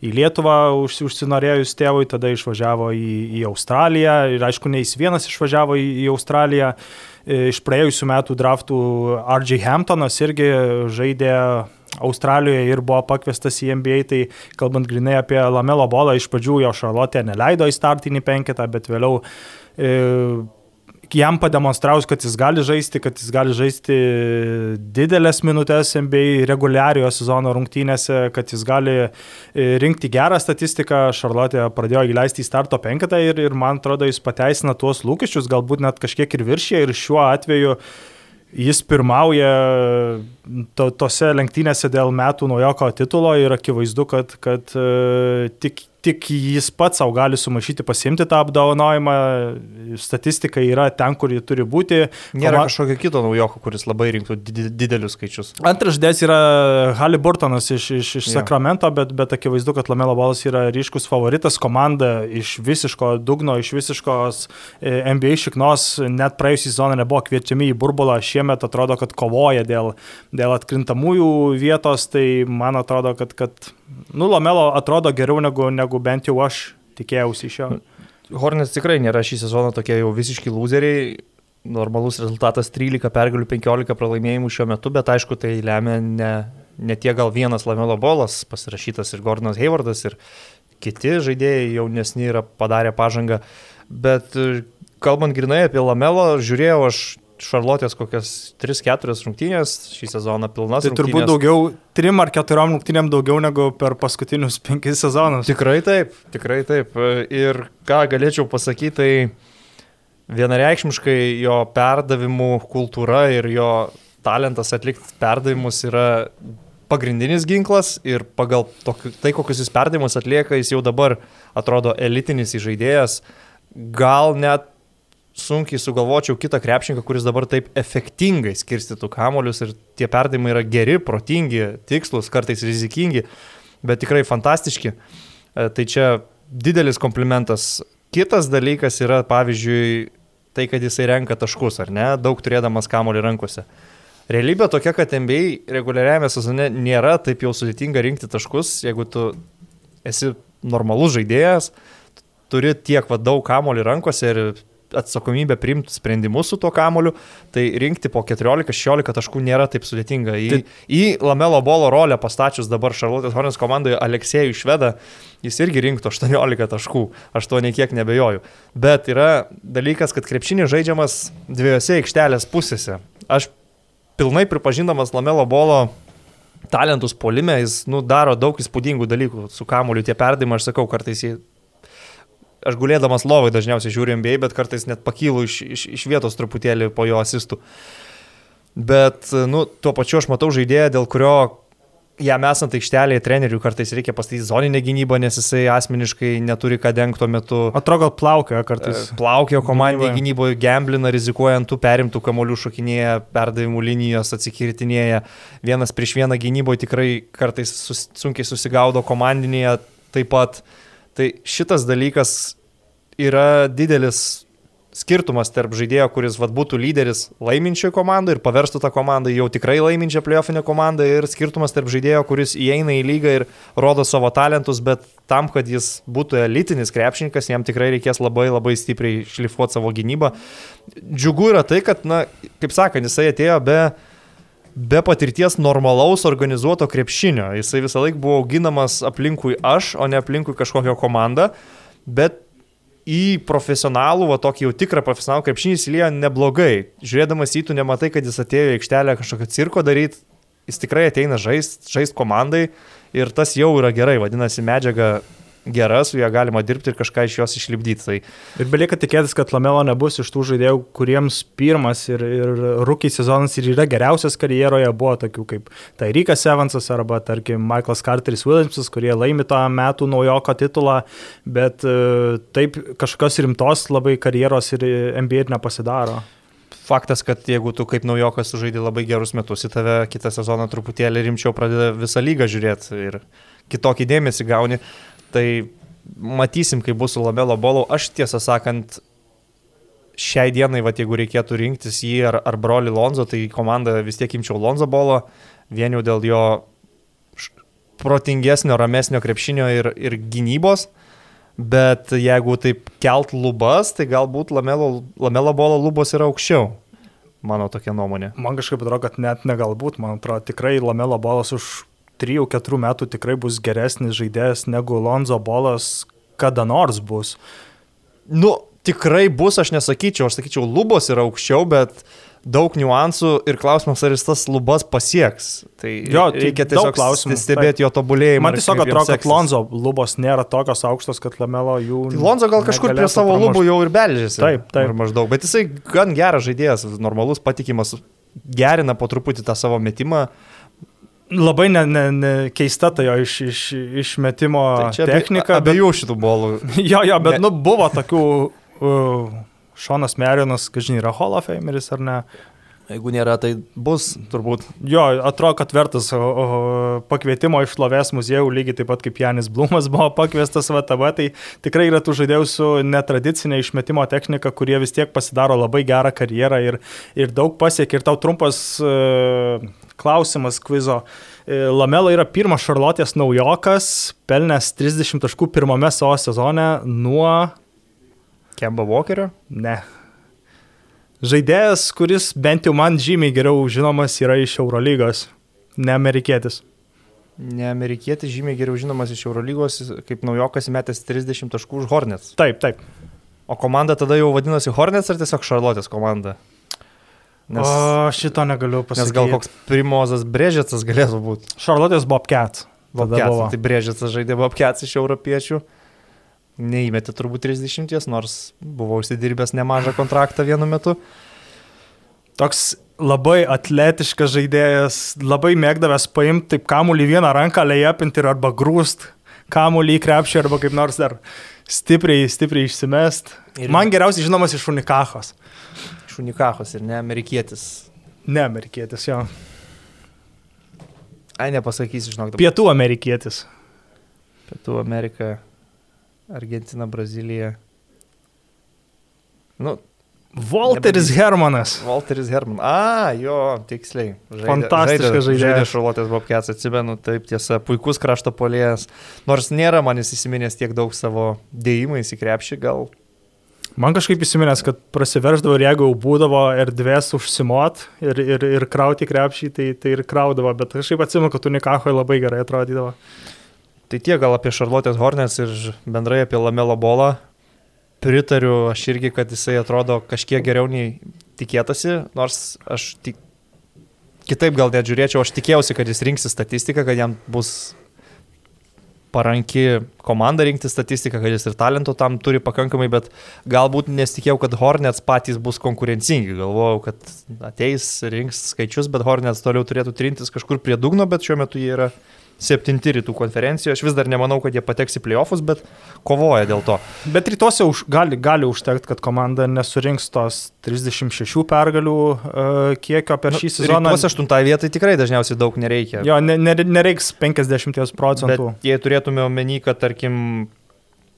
į Lietuvą, už, užsinorėjus tėvui, tada išvažiavo į, į Australiją ir aišku, ne jis vienas išvažiavo į, į Australiją. Iš praėjusių metų draftų R.J. Hamptonas irgi žaidė Australijoje ir buvo pakviestas į NBA, tai kalbant grinai apie Lamelo bolą, iš pradžių jo Šarlotė neleido į startinį penketą, bet vėliau e, jam pademonstravus, kad jis gali žaisti, kad jis gali žaisti didelės minutės NBA reguliariojo sezono rungtynėse, kad jis gali e, rinkti gerą statistiką. Šarlotė pradėjo įleisti į starto penketą ir, ir man atrodo, jis pateisina tuos lūkesčius, galbūt net kažkiek ir viršė ir šiuo atveju jis pirmauja to, tose lenktynėse dėl metų naujoko titulo ir akivaizdu, kad, kad uh, tik tik jis pats savo gali sumaišyti pasimti tą apdovanojimą, statistika yra ten, kur ji turi būti. Nėra Koma... kažkokio kito naujoko, kuris labai rinktų didelius skaičius. Antras žodės yra Haliburtonas iš, iš, iš. Sakramento, bet, bet akivaizdu, kad Lamelo Balas yra ryškus favoritas, komanda iš visiško dugno, iš visiškos e, NBA šiknos, net praėjusį sezoną nebuvo kviečiami į burbulą, šiemet atrodo, kad kovoja dėl, dėl atkrintamųjų vietos, tai man atrodo, kad, kad nu, Lamelo atrodo geriau negu, negu bent jau aš tikėjausi iš jo. Hornets tikrai nėra šį sezoną tokie jau visiški loseriai. Normalus rezultatas 13 pergalių, 15 pralaimėjimų šiuo metu, bet aišku, tai lemia ne, ne tiek gal vienas Lamelo bolas, pasirašytas ir Gordonas Haywardas, ir kiti žaidėjai jaunesni yra padarę pažangą. Bet kalbant grinai apie Lamelo, žiūrėjau aš Šarlotės kokias 3-4 rungtynės šį sezoną pilnas. Tai rungtynės. turbūt daugiau, 3 ar 4 rungtynėm daugiau negu per paskutinius 5 sezonus. Tikrai taip, tikrai taip. Ir ką galėčiau pasakyti, tai vienareikšmiškai jo perdavimų kultūra ir jo talentas atlikti perdavimus yra pagrindinis ginklas ir pagal tokį, tai, kokius jis perdavimus atlieka, jis jau dabar atrodo elitinis žaidėjas. Gal net sunkiai sugalvočiau kitą krepšininką, kuris dabar taip efektingai skirstytų kamolius ir tie perdavimai yra geri, protingi, tikslus, kartais rizikingi, bet tikrai fantastiški. E, tai čia didelis komplimentas. Kitas dalykas yra, pavyzdžiui, tai, kad jisai renka taškus, ar ne, daug turėdamas kamolį rankose. Realybė tokia, kad NBA reguliariame sezone nėra taip jau sudėtinga rinkti taškus, jeigu tu esi normalus žaidėjas, turi tiek va, daug kamolį rankose ir atsakomybę priimti sprendimus su tuo kamoliu, tai rinkti po 14-16 taškų nėra taip sudėtinga. Į, tai... į Lamelo bolo rolę pastačius dabar Šarlotės Hornės komandoje Aleksėjų Švedą, jis irgi rinktų 18 taškų, aš to niekiek nebejoju. Bet yra dalykas, kad krepšinis žaidžiamas dviejose aikštelės pusėse. Aš pilnai pripažindamas Lamelo bolo talentus polime, jis nu, daro daug įspūdingų dalykų su kamoliu, tie perdimai, aš sakau, kartais jį aš gulėdamas lovai dažniausiai žiūriu MBA, bet kartais net pakylu iš, iš, iš vietos truputėlį po jo asistų. Bet, nu, tuo pačiu aš matau žaidėją, dėl kurio jam esant aikštelėje trenerių kartais reikia pastatyti zoninę gynybą, nes jisai asmeniškai neturi ką dengti tuo metu. Atrodo, plaukio kartais. E, plaukio komandai gynyboje, gemblina, rizikuojant tų perimtų kamolių šokinėje, perdavimų linijos atsikirtinėje. Vienas prieš vieną gynyboje tikrai kartais sus, sunkiai susigaudo komandinėje taip pat. Tai šitas dalykas yra didelis skirtumas tarp žaidėjo, kuris vat, būtų lyderis laiminčioje komandoje ir paverstų tą komandą jau tikrai laiminčią playoffinę komandą ir skirtumas tarp žaidėjo, kuris įeina į lygą ir rodo savo talentus, bet tam, kad jis būtų elitinis krepšininkas, jam tikrai reikės labai labai stipriai šlifuoti savo gynybą. Džiugu yra tai, kad, na, kaip sakant, jisai atėjo be be patirties normalaus organizuoto krepšinio. Jisai visą laiką buvo auginamas aplinkui aš, o ne aplinkui kažkokią komandą, bet į profesionalų, va tokį jau tikrą profesionalų krepšinį įsiliejo neblogai. Žiūrėdamas į tu nematai, kad jis atėjo į aikštelę kažkokio cirko daryti, jis tikrai ateina žaisti žaist komandai ir tas jau yra gerai, vadinasi, medžiaga gera, su ją galima dirbti ir kažką iš jos išlipdyti. Tai... Ir belieka tikėtis, kad Lamelo nebus iš tų žaidėjų, kuriems pirmas ir, ir rūkiai sezonas ir yra geriausias karjeroje, buvo tokių kaip Tairikas Evansas arba, tarkim, Michaelas Carteris Williamsas, kurie laimi tą metų naujoko titulą, bet e, taip kažkokios rimtos labai karjeros ir NBA ir nepasidaro. Faktas, kad jeigu tu kaip naujokas sužaidži labai gerus metus, į tave kitą sezoną truputėlį rimčiau pradeda visą lygą žiūrėti ir kitokį dėmesį gauni, tai matysim, kaip bus su Lamelo bolu. Aš tiesą sakant, šiai dienai, va, jeigu reikėtų rinktis jį ar, ar broli Lonzo, tai komanda vis tiek imčiau Lonzo bolo, vien jau dėl jo protingesnio, ramesnio krepšinio ir, ir gynybos. Bet jeigu taip kelt lubas, tai galbūt lamelo, lamelo bolo lubos yra aukščiau. Mano tokia nuomonė. Man kažkaip atrodo, kad net negalbūt, man atrodo, tikrai lamelo bolas už 3-4 metų tikrai bus geresnis žaidėjas negu Lonzo bolas kada nors bus. Nu, tikrai bus, aš nesakyčiau, aš sakyčiau, lubos yra aukščiau, bet daug niuansų ir klausimas, ar jis tas lubas pasieks. Tai jo, tai reikia tiesiog stebėti jo tobulėjimą. Man tiesiog atrodo, kad Lonzo lubos nėra tokios aukštos, kad Lamelo jų... Tai Lonzo gal kažkur prie savo pramušti. lubų jau ir beldžiasi. Taip, taip. Maždaug, bet jisai gan geras žaidėjas, normalus, patikimas, gerina po truputį tą savo metimą. Labai ne, ne, ne, keista ta jo iš, iš, išmetimo tai technika. Abiejų bet... šitų bolų. jo, jo, bet ne... nu, buvo tokių... Uh, Šonas Merinas, kažin, yra Hall of Fameris ar ne? Jeigu nėra, tai bus turbūt. Jo, atrodo, kad vertas o, o, pakvietimo iš Lovės muziejų, lygiai taip pat kaip Janis Blumas buvo pakviestas VTV, tai tikrai yra tų žaidėjų su netradicinė išmetimo technika, kurie vis tiek pasidaro labai gerą karjerą ir, ir daug pasiekia. Ir tau trumpas uh, klausimas kvizo. E, Lamela yra pirmas Šarlotės naujokas, pelnęs 30 taškų pirmame savo sezone nuo Kemba Walkerio? Ne. Žaidėjas, kuris bent jau man žymiai geriau žinomas yra iš Eurolygos, ne amerikietis. Ne amerikietis žymiai geriau žinomas iš Eurolygos, kaip naujokas metęs 30 taškų už Hornets. Taip, taip. O komanda tada jau vadinosi Hornets ar tiesiog Šarlotės komanda? Nes, o šito negaliu pasakyti. Nes gal koks primozas Brežėcas galėtų būti. Šarlotės Bobcat. Bobcat, tai Brežėcas žaidė Bobcat iš europiečių neįmetė turbūt 30, nors buvo užsidirbęs nemažą kontraktą vienu metu. Toks labai atletiškas žaidėjas, labai mėgdavęs paimti taip kamuolį vieną ranką, lejapinti ir arba grūst kamuolį į krepšį arba kaip nors dar stipriai, stipriai išsimest. Ir Man geriausiai žinomas iš Unikachos. Iš Unikachos ir ne amerikietis. Ne amerikietis, jo. Ai, nepasakysiu, žinok. Dabar. Pietų amerikietis. Pietų Amerika. Argentina, Brazilija. Nu, Walteris nebedys. Hermanas. Walteris Hermanas. A, jo, tiksliai. Žaidė, Fantastiškas žaidėjas. Žaidė Šarlotės Bobkės, atsimenu, taip tiesa, puikus krašto polėjas. Nors nėra man įsiminęs tiek daug savo dėjimais į krepšį, gal. Man kažkaip įsiminęs, kad prasiverždavo ir jeigu jau būdavo erdvės užsimot ir, ir, ir krauti krepšį, tai, tai ir kraudavo, bet kažkaip atsimenu, kad Unikahoje labai gerai atrodydavo. Tai tiek gal apie Charlotte's Hornets ir bendrai apie Lamelo bolą. Pritariu aš irgi, kad jisai atrodo kažkiek geriau nei tikėtasi, nors aš tik kitaip gal net žiūrėčiau, aš tikėjausi, kad jis rinksis statistiką, kad jam bus paranki komanda rinkti statistiką, kad jis ir talento tam turi pakankamai, bet galbūt nesitikėjau, kad Hornets patys bus konkurencingi. Galvojau, kad ateis, rinks skaičius, bet Hornets toliau turėtų trintis kažkur prie dugno, bet šiuo metu jie yra septinti rytų konferencijoje. Aš vis dar nemanau, kad jie pateks į playoffus, bet kovoja dėl to. Bet rytuose už, gali, gali užtekti, kad komanda nesurinks tos 36 pergalių uh, kiekio per nu, šį sezoną. Rytuose aštuntai vietai tikrai dažniausiai daug nereikia. Jo, ne, ne, nereiks 50 procentų. Bet jei turėtume omeny, kad tarkim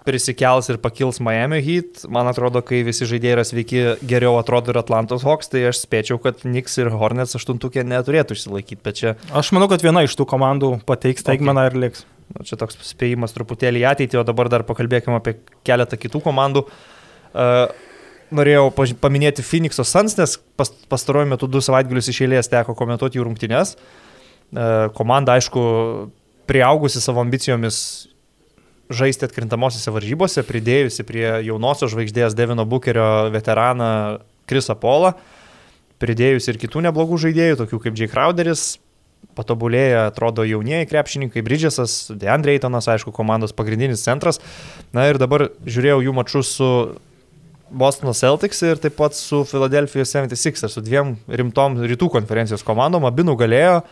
prisikels ir pakils Miami Heat. Man atrodo, kai visi žaidėjai yra sveiki, geriau atrodo ir Atlantos Hawks, tai aš spėčiau, kad Knicks ir Hornets aštuntukė neturėtų išsilaikyti. Čia... Aš manau, kad viena iš tų komandų pateiks taigmeną okay. ir liks. Nu, čia toks spėjimas truputėlį į ateitį, o dabar dar pakalbėkime apie keletą kitų komandų. Uh, norėjau paminėti Phoenix'o Suns, nes pas, pastaruoju metu du savaitgalius iš eilės teko komentuoti jų rungtynes. Uh, komanda, aišku, priaugusi savo ambicijomis žaisti atkrintamosiose varžybose, pridėjusi prie jaunosios žvaigždės Devino Bukerio veteraną Krisą Polą, pridėjusi ir kitų neblogų žaidėjų, tokių kaip Jay Crowderis, patobulėję, atrodo, jaunieji krepšininkai, Bridgesas, Deandre Eitonas, aišku, komandos pagrindinis centras. Na ir dabar žiūrėjau jų mačius su Bostono Celtics ir taip pat su Philadelphia 76, su dviem rimtom rytų konferencijos komandom, abi nugalėjo.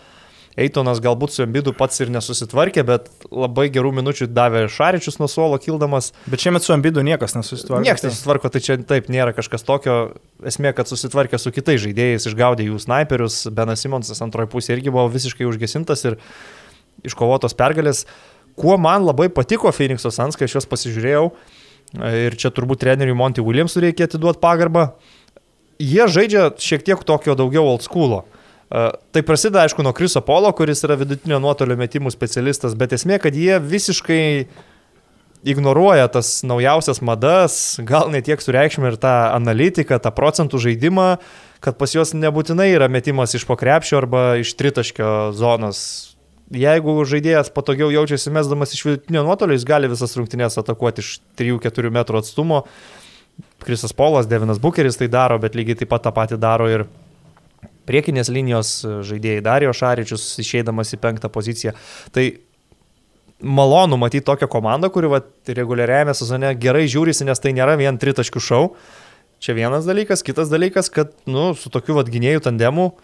Eitonas galbūt su Embidu pats ir nesusitvarkė, bet labai gerų minučių davė Šaričius nuo suolo kildamas. Bet šiemet su Embidu niekas nesusitvarkė. Niekas nesusitvarko, tai čia taip nėra kažkas tokio. Esmė, kad susitvarkė su kitais žaidėjais, išgaudė jų sniperius. Benas Simonsas antroji pusė irgi buvo visiškai užgesintas ir iškovotos pergalės. Kuo man labai patiko Phoenix'o Sans, kai aš juos pasižiūrėjau, ir čia turbūt treneriui Monty Williamsui reikia atiduoti pagarbą, jie žaidžia šiek tiek tokio daugiau old school'o. Tai prasideda, aišku, nuo Kriso Polo, kuris yra vidutinio nuotolio metimų specialistas, bet esmė, kad jie visiškai ignoruoja tas naujausias madas, gal netiek sureikšmė ir tą analitiką, tą procentų žaidimą, kad pas juos nebūtinai yra metimas iš pokrepšio arba iš tritaškio zonos. Jeigu žaidėjas patogiau jaučiasi mesdamas iš vidutinio nuotolio, jis gali visas rungtynės atakuoti iš 3-4 metrų atstumo. Krisas Polas, Devinas Bucheris tai daro, bet lygiai taip pat tą patį daro ir priekinės linijos žaidėjai Dario Šaričius išeidamas į penktą poziciją. Tai malonu matyti tokią komandą, kuri va, reguliariajame sezone gerai žiūrisi, nes tai nėra vien tritaškių šau. Čia vienas dalykas, kitas dalykas, kad nu, su tokiu vad gynėjų tandemu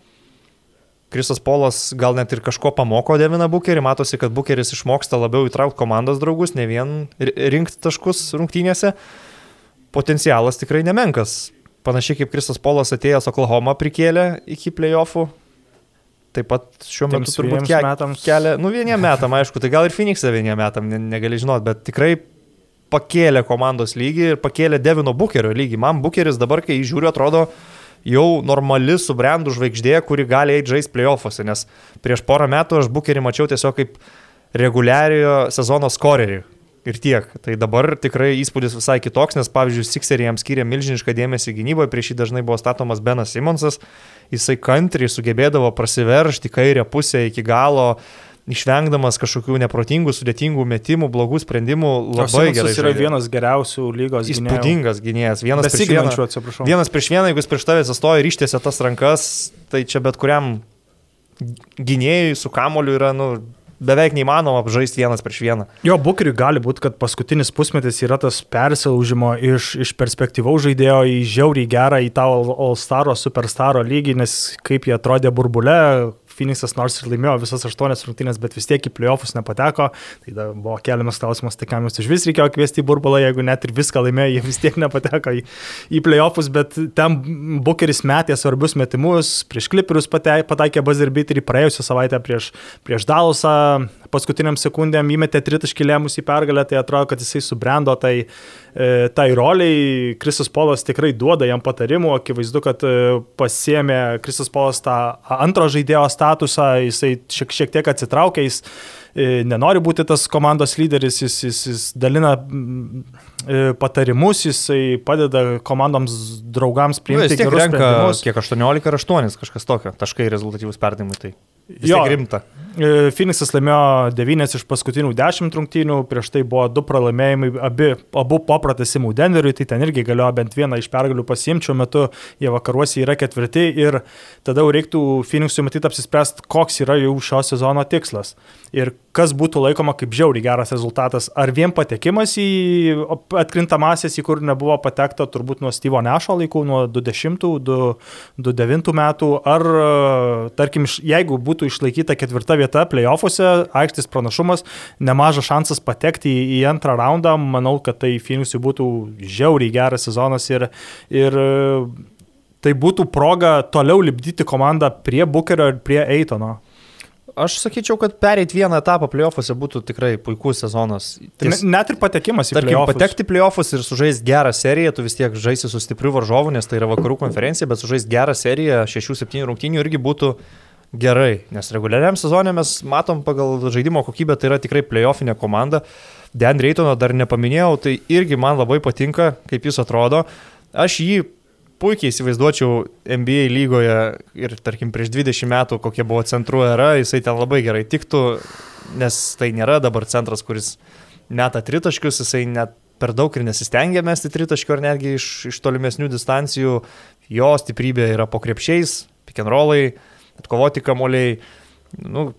Krisas Polas gal net ir kažko pamoko Devina Bukerį, matosi, kad Bukeris išmoksta labiau įtraukti komandos draugus, ne vien rinkti taškus rungtynėse. Potencialas tikrai nemenkas panašiai kaip Kristas Polas atėjęs Oklahoma prikėlė iki playoffų. Taip pat šiuo metu Tiems turbūt ke metams. kelia, nu vieniem metam, aišku, tai gal ir Phoenix'e vieniem metam, ne, negali žinot, bet tikrai pakėlė komandos lygį ir pakėlė Devino Bukerio lygį. Man Bukeris dabar, kai žiūriu, atrodo jau normali subrendų žvaigždė, kuri gali eiti žaisti playoffuose, nes prieš porą metų aš Bukerį mačiau tiesiog kaip reguliariojo sezono skorerį, ir tiek. Tai dabar tikrai įspūdis visai kitoks, nes pavyzdžiui, Sixeriai jam skiria milžinišką dėmesį gynyboje, prieš jį dažnai buvo statomas Benas Simonsas, jisai kantriai sugebėdavo prasiveršti kairę pusę iki galo, išvengdamas kažkokių neprotingų, sudėtingų metimų, blogų sprendimų, labai gerai. Jis yra vienas geriausių lygos gynėjų. Įspūdingas gynėjas, vienas prieš vieną. Atsiprašau. Vienas prieš vieną, jeigu jis prieš tavęs atsistoja ir ištiesia tas rankas, tai čia bet kuriam gynėjui su kamoliu yra nu, beveik neįmanoma žaisti vienas prieš vieną. Jo, Bukeriui gali būti, kad paskutinis pusmetis yra tas persilaužimo iš, iš perspektyvaus žaidėjo į žiauriai gerą, į tą All- All-Staro, Superstaro lygį, nes kaip jie atrodė burbule, Phoenixas nors ir laimėjo visas aštuonias rungtynės, bet vis tiek į playoffus nepateko. Tai buvo keliamas klausimas, tai kam jūs iš vis reikėjo kviesti į burbulą, jeigu net ir viską laimėjo, jie vis tiek nepateko į, į playoffus, bet ten Bukeris metė svarbius metimus, prieš Clipperius pate- pataikė buzzer beaterį praėjusią savaitę prieš, prieš Dalusą, paskutiniam sekundėm įmetė tritaškį lėmus į pergalę, tai atrodo, kad jisai subrendo tai, e, tai roliai. Kristus Polas tikrai duoda jam patarimų, akivaizdu, kad e, pasėmė Kristus Polas tą antro žaidėjo statusą, jisai šiek, šiek tiek atsitraukė, jis e, nenori būti tas komandos lyderis, jis, jis, jis dalina patarimus, jisai padeda komandoms draugams Nu, priimti tiek gerus sprendimus. kiek 18 ar 8, kažkas tokio, taškai rezultatyvus perdavimai. Tai vis Jo. rimta. E, Phoenixas laimėjo 9 iš paskutinių 10 rungtynių, prieš tai buvo 2 pralaimėjimai, abi, abu po pratesimų Denveriui, tai ten irgi galėjo bent vieną iš pergalių pasiimti, šiuo metu jie vakaruose yra ketvirti ir tada reiktų Phoenixui matyti apsispręsti, koks yra jau šio sezono tikslas ir kas būtų laikoma kaip žiauriai geras rezultatas. Ar vien patekimas į atkrintamasis, į kur nebuvo patekta turbūt nuo Stevo Nešo laikų, nuo 20-2009 metų, ar tarkim, jeigu būtų išlaikyta ketvirta vieta playoffuose, aikštės pranašumas, nemažas šansas patekti į, į antrą raundą, manau, kad tai Phoenixui būtų žiauriai geras sezonas ir, ir e, tai būtų proga toliau lipdyti komandą prie Bukerio ir prie Eitono. Aš sakyčiau, kad pereit vieną etapą playoffuose būtų tikrai puikus sezonas. Tai Ties- ne- net ir patekimas į Tarkim, playoffus. patekti playoffus ir sužaisti gerą seriją, tu vis tiek žaisi su stipriu varžovu, nes tai yra vakarų konferencija, bet sužaisti gerą seriją 6-7 rungtynių irgi būtų gerai, nes reguliariam sezonė mes matom pagal žaidimo kokybę, tai yra tikrai playoffinė komanda. Dan Reitono dar nepaminėjau, tai irgi man labai patinka, kaip jis atrodo. Aš jį puikiai įsivaizduočiau NBA lygoje ir tarkim prieš 20 metų, kokia buvo centrų era, jisai ten labai gerai tiktų, nes tai nėra dabar centras, kuris meta tritaškius, jisai net per daug ir nesistengia mesti tritaškių ar netgi iš, iš tolimesnių distancijų. Jo stiprybė yra po krepšiais, pick and rollai, atkovoti kamuoliai. nu,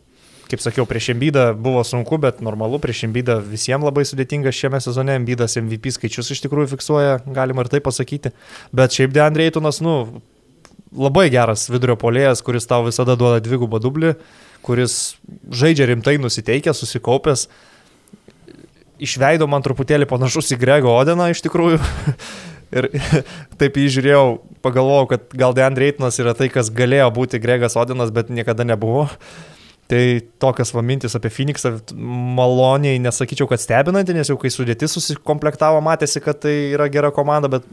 kaip sakiau, prieš Embydą buvo sunku, bet normalu, prieš Embydą visiems labai sudėtinga šiame sezone, Embydas MVP skaičius iš tikrųjų fiksuoja, galima ir tai pasakyti, bet šiaip Deandre Eitonas, nu, labai geras vidurio polėjas, kuris tau visada duoda dvigubą dublį, kuris žaidžia rimtai nusiteikęs, susikaupęs. Išveido man truputėlį panašus į Grego Odeną iš tikrųjų. ir taip jį žiūrėjau, pagalvojau, kad gal Deandre Eitonas yra tai, kas galėjo būti Gregas Odenas, bet niekada nebuvo. Tai tokias va mintis apie Phoenixą maloniai nesakyčiau, kad stebinanti, nes jau kai sudėtis susikomplektavo, matėsi, kad tai yra gera komanda, bet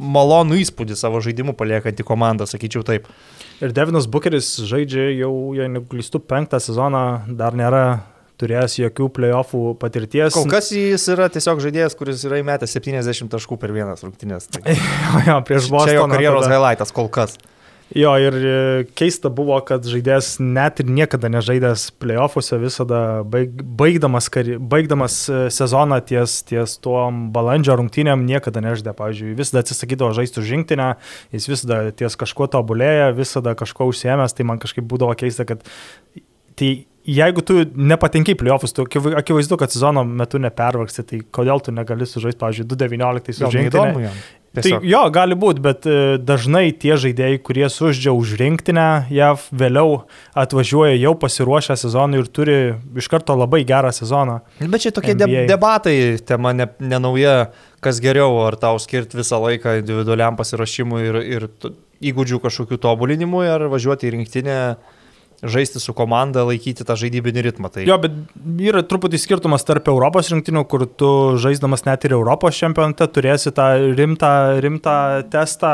malonų įspūdį savo žaidimu paliekantį komandą, sakyčiau taip. Ir Devinas Bucheris žaidžia jau, jei neklystu, penktą sezoną, dar nėra turėjęs jokių playoffų patirties. Kol kas jis yra tiesiog žaidėjas, kuris yra įmetęs 70 taškų per vienas rungtynės. Tai... jo, jo, prieš Bostoną. Čia jo karjeros tada... highlightas kol kas. Jo, ir e, keista buvo, kad žaidėjas net ir niekada nežaidęs playoffuose, visada baig, baigdamas, kari, baigdamas e, sezoną ties, ties tuo balandžio rungtynėm niekada nežaidė. Pavyzdžiui, visada atsisakydavo žaisti už žingsnę, jis visada ties kažkuo tobulėja, visada kažko užsiemęs, tai man kažkaip būdavo keista, kad tai jeigu tu nepatenki į playoffus, tu akivaizdu, kad sezono metu nepervargsi, tai kodėl tu negali sužaisti, pavyzdžiui, 2.19 su žingsnė. Tiesiog. Tai jo, gali būti, bet e, dažnai tie žaidėjai, kurie suždžia už rinktinę, JAV vėliau atvažiuoja jau pasiruošę sezonui ir turi iš karto labai gerą sezoną. Bet čia tokie NBA. de debatai, tema ne, ne kas geriau, ar tau skirti visą laiką individualiam pasirašymui ir, ir įgūdžių kažkokių tobulinimui, ar važiuoti į rinktinę žaisti su komanda, laikyti tą žaidybinį ritmą. Tai... Jo, bet yra truputį skirtumas tarp Europos rinktinių, kur tu žaisdamas net ir Europos čempionate turėsi tą rimtą, rimtą testą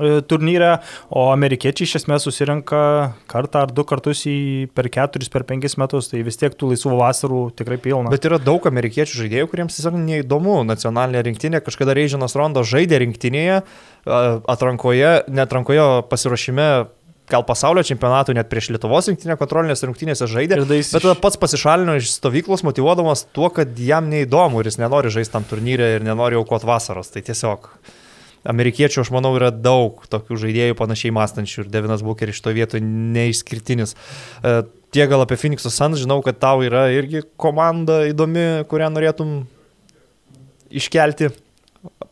e, turnyrę, o amerikiečiai iš esmės susirenka kartą ar du kartus į per keturis, per penkis metus, tai vis tiek tų laisvų vasarų tikrai pilna. Bet yra daug amerikiečių žaidėjų, kuriems tiesiog neįdomu nacionalinė rinktinė, kažkada Reižinas Rondo žaidė rinktinėje, atrankoje, netrankoje pasiruošime gal pasaulio čempionatų, net prieš Lietuvos rinktinę kontrolinės rungtynėse žaidė. Bet tada pats pasišalino iš stovyklos, motivuodamas tuo, kad jam neįdomu ir jis nenori žaisti tam turnyrė ir nenori aukoti vasaros. Tai tiesiog amerikiečių, aš manau, yra daug tokių žaidėjų panašiai mąstančių ir Devinas Bukeris šito vietoje neišskirtinis. E, Tie gal apie Phoenix Suns, žinau, kad tau yra irgi komanda įdomi, kurią norėtum iškelti,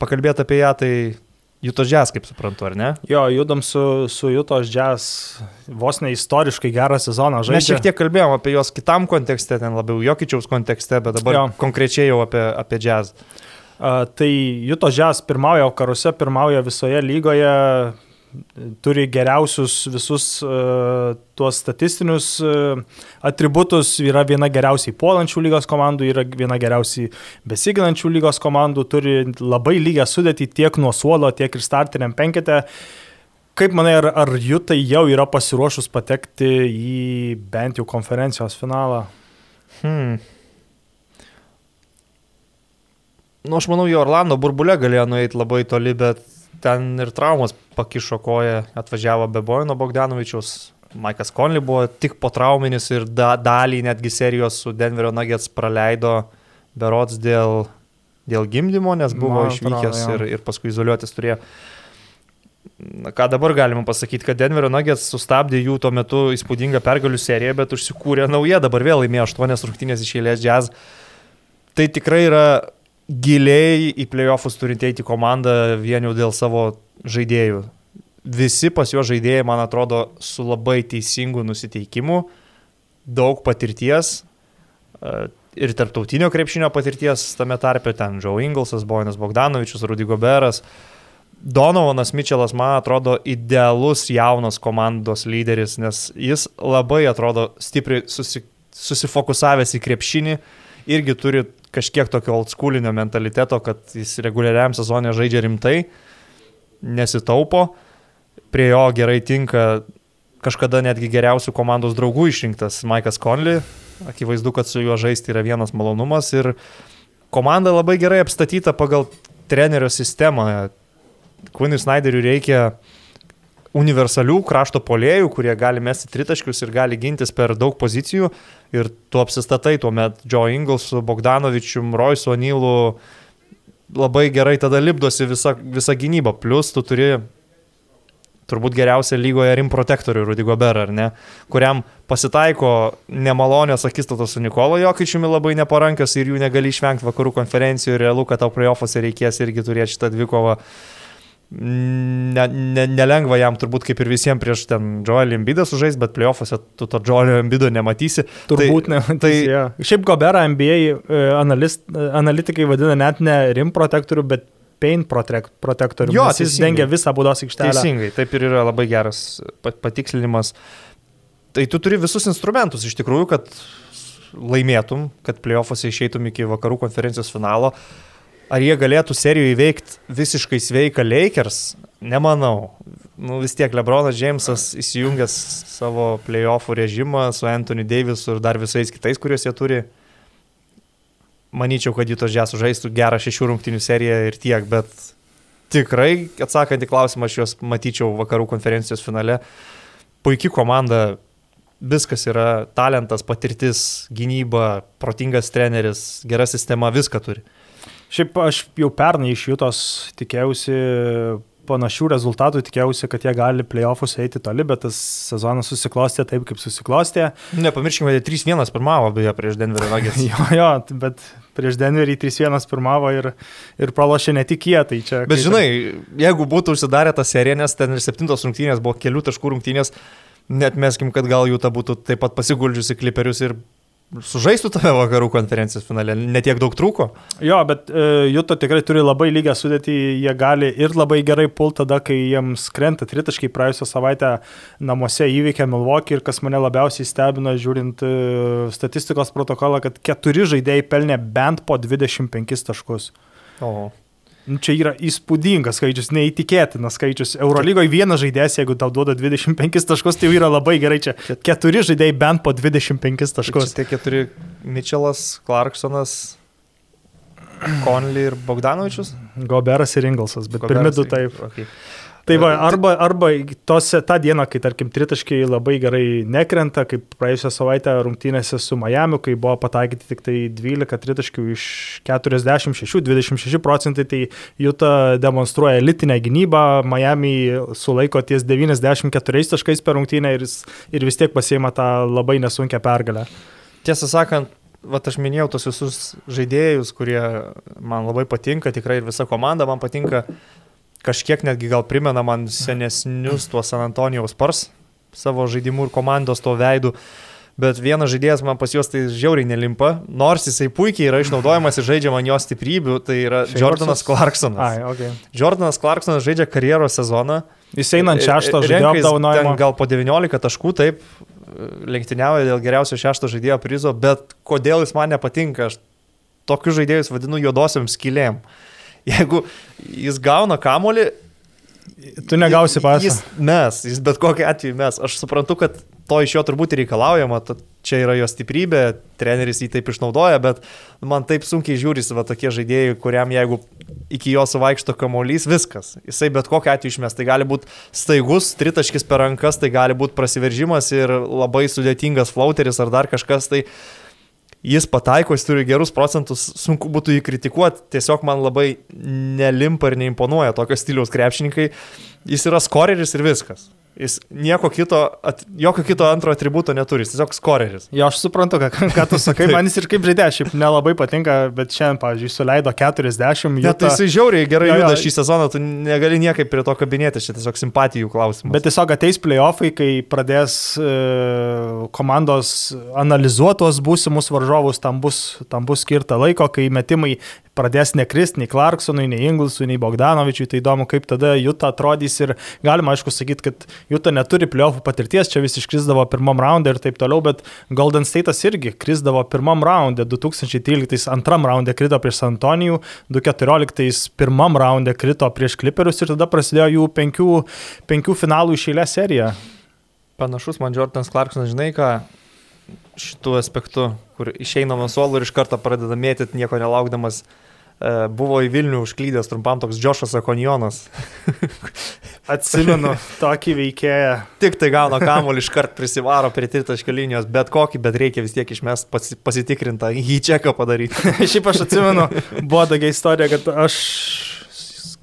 pakalbėti apie ją, tai Jutos Jazz, kaip suprantu, ar ne? Jo, judam su, su Jutos Jazz vos ne istoriškai gerą sezoną žaidžiame. Mes šiek tiek kalbėjom apie jos kitam kontekste, ten labiau Jokičiaus kontekste, bet dabar jo. konkrečiai jau apie, apie Jazz. Uh, tai Jutos Jazz pirmauja karuose, pirmauja visoje lygoje, turi geriausius visus uh, tuos statistinius uh, atributus, yra viena geriausiai puolančių lygos komandų, yra viena geriausiai besiginančių lygos komandų, turi labai lygią sudėtį tiek nuo suolo, tiek ir startiniam penkete. Kaip manai, ar, ar Jutai jau yra pasiruošus patekti į bent jau konferencijos finalą? Hmm. Nu, aš manau, jo Orlando burbulė galėjo nueiti labai toli, bet ten ir traumas pakišo koją, atvažiavo be Bojano Bogdanovičiaus. Maikas Konli buvo tik po trauminis ir da, dalį netgi serijos su Denverio Nuggets praleido berots dėl, dėl gimdymo, nes buvo Man išvykęs atrodo, ir, ir paskui izoliuotis turėjo. Na, ką dabar galima pasakyti, kad Denverio Nuggets sustabdė jų tuo metu įspūdingą pergalių seriją, bet užsikūrė nauja, dabar vėl laimėjo 8 rungtynės iš eilės jazz. Tai tikrai yra giliai į playoffus turinti eiti komandą vien jau dėl savo žaidėjų. Visi pas jo žaidėjai, man atrodo, su labai teisingu nusiteikimu, daug patirties e, ir tarptautinio krepšinio patirties tame tarpe, ten Joe Inglesas, Bojanas Bogdanovičius, Rudy Goberas. Donovanas Mitčelas, man atrodo, idealus jaunas komandos lyderis, nes jis labai atrodo stipriai susi, susifokusavęs į krepšinį, irgi turi kažkiek tokio old schoolinio mentaliteto, kad jis reguliariam sezonė žaidžia rimtai, nesitaupo, prie jo gerai tinka kažkada netgi geriausių komandos draugų išrinktas Maikas Conley, akivaizdu, kad su juo žaisti yra vienas malonumas ir komanda labai gerai apstatyta pagal trenerio sistemą. Quinui Snyderiui reikia universalių krašto polėjų, kurie gali mesti tritaškius ir gali gintis per daug pozicijų. Ir tu apsistatai tuomet Joe Inglesu, Bogdanovičium, Roysu, Onylu. Labai gerai tada lipdosi visa, visa gynyba. Plus tu turi turbūt geriausia lygoje rim protektorių Rudy Gobert, ar ne, kuriam pasitaiko nemalonės akistatos su Nikolo Jokičiumi labai neparankios ir jų negali išvengti vakarų konferencijų ir realu, kad tau playoffuose reikės irgi turėti šitą dvikovą. Ne, ne, nelengva jam turbūt kaip ir visiems prieš ten Joelį Embidą sužais, bet playoffuose tu to Joelio Embido nematysi. Turbūt tai, ne. Tai, ja. Šiaip Goberą NBA e, analist, e, analitikai vadina net ne rim protektorių, bet paint protektorių. Jo, jis dengia visą būdos aikštelę. Teisingai, taip ir yra labai geras patikslinimas. Tai tu turi visus instrumentus iš tikrųjų, kad laimėtum, kad playoffuose išeitum iki vakarų konferencijos finalo. Uh, Ar jie galėtų serijoje įveikti visiškai sveiką Lakers? Nemanau. Nu, vis tiek Lebronas Džeimsas įsijungęs savo playoffų režimą su Anthony Davisu ir dar visais kitais, kuriuos jie turi. Manyčiau, kad Jutos Džes žaistų gerą šešių rungtinių seriją ir tiek, bet tikrai, atsakant į klausimą, aš juos matyčiau vakarų konferencijos finale. Puikia komanda, viskas yra talentas, patirtis, gynyba, protingas treneris, gera sistema, viską turi. Šiaip aš jau pernai iš Jūtos tikėjausi panašių rezultatų, tikėjausi, kad jie gali playoffus eiti toli, bet tas sezonas susiklostė taip, kaip susiklostė. Nepamirškime, kad 3-1 pirmavo beje prieš Denverio Nuggets. jo, jo, bet prieš Denverį 3-1 pirmavo ir, ir pralošė ne tik jie. Tai čia, bet žinai, jeigu būtų užsidarę tą seriją, nes ten ir septintos rungtynės buvo kelių taškų rungtynės, net meskim, kad gal jų ta būtų taip pat pasiguldžiusi kliperius ir sužaistų tave vakarų konferencijos finale, netiek daug trūko. Jo, bet e, Juto tikrai turi labai lygią sudėtį, jie gali ir labai gerai pult tada, kai jiems krenta tritaškai praėjusią savaitę namuose įveikė Milwaukee ir kas mane labiausiai stebina, žiūrint e, statistikos protokolą, kad keturi žaidėjai pelnė bent po 25 taškus. O. Nu, čia yra įspūdingas skaičius, neįtikėtinas skaičius. Eurolygoje vienas žaidėjas, jeigu tau duoda 25 taškus, tai jau yra labai gerai. Čia keturi žaidėjai bent po 25 taškus. Tai keturi Mitčelas, Clarksonas, Conley ir Bogdanovičius? Goberas ir Inglesas, bet pirmi du taip. Okay. Tai va, arba, arba tose, tą dieną, kai, tarkim, tritaškiai labai gerai nekrenta, kaip praėjusią savaitę rungtynėse su Miami, kai buvo pataikyti tik tai 12 tritaškių iš 46, 26 procentai, tai Juta demonstruoja elitinę gynybą, Miami sulaiko ties 94 taškais per rungtynę ir, ir vis tiek pasiema tą labai nesunkę pergalę. Tiesą sakant, Vat aš minėjau tos visus žaidėjus, kurie man labai patinka, tikrai ir visa komanda man patinka kažkiek netgi gal primena man senesnius tuos San Antonijaus Pars savo žaidimų ir komandos to veidų. Bet vienas žaidėjas man pas juos tai žiauriai nelimpa, nors jisai puikiai yra išnaudojamas ir žaidžia man jo stiprybių, tai yra Šeimursus? Jordanas Clarksonas. Ai, okay. Jordanas Clarksonas žaidžia karjeros sezoną. Jis eina ant šešto žaidėjo apdovanojimo. Gal po 19 taškų, taip, lenktyniauja dėl geriausio šešto žaidėjo prizo, bet kodėl jis man nepatinka, aš tokius žaidėjus vadinu juodosiam skylėm. Uh, Jeigu jis gauna kamolį, tu negausi pasą. Jis mes, jis bet kokiu atveju mes. Aš suprantu, kad to iš jo turbūt reikalaujama, čia yra jo stiprybė, treneris jį taip išnaudoja, bet man taip sunkiai žiūrisi va tokie žaidėjai, kuriam jeigu iki jo suvaikšto kamuolys, viskas. Jisai bet kokiu atveju išmes, tai gali būti staigus, tritaškis per rankas, tai gali būti prasiveržimas ir labai sudėtingas flauteris ar dar kažkas. Tai jis pataiko, jis turi gerus procentus, sunku būtų jį kritikuoti, tiesiog man labai nelimpa ir neimponuoja tokio stiliaus krepšininkai. Jis yra skoreris ir viskas. Jis nieko kito, at, jokio kito antro atributo neturi, jis tiesiog skoreris. Jo, aš suprantu, ką, ką tu sakai, man jis ir kaip žaidėjas, šiaip nelabai patinka, bet šiandien, pavyzdžiui, suleido 40. Net tai jisai žiauriai gerai jo, juda šį sezoną, tu negali niekaip prie to kabinėti, čia tiesiog simpatijų klausimas. Bet tiesiog ateis playoffai, kai pradės e, komandos analizuotos būsimus varžovus, tam bus, tam bus skirta laiko, kai metimai pradės nekristi nei Clarksonui, nei Inglesui, nei Bogdanovičiui, tai įdomu, kaip tada Juta atrodys ir galima aišku sakyti, kad Juta neturi pliovų patirties, čia vis iškrisdavo pirmam raundė ir taip toliau, bet Golden State'as irgi krisdavo pirmam raundė, 2013 antram raundė krito prieš San Antonijų, 2014 pirmam raundė krito prieš Clipperius ir tada prasidėjo jų penkių, penkių finalų išėlę serija. Panašus man Jordanas Clarksonas, žinai ką, šitų aspektų, kur išeina nuo suolo ir iš karto pradeda mėtyti nieko nelaukdamas buvo į Vilnių užklydęs trumpam toks Džošas Akonionas. Atsimenu tokį veikėją. Tik tai gauna kamuolį, iškart prisivaro prie tritaškio linijos, bet kokį, bet reikia vis tiek išmest pasitikrintą, jį čeką padaryti. Šiaip aš atsimenu, buvo tokia istorija, kad aš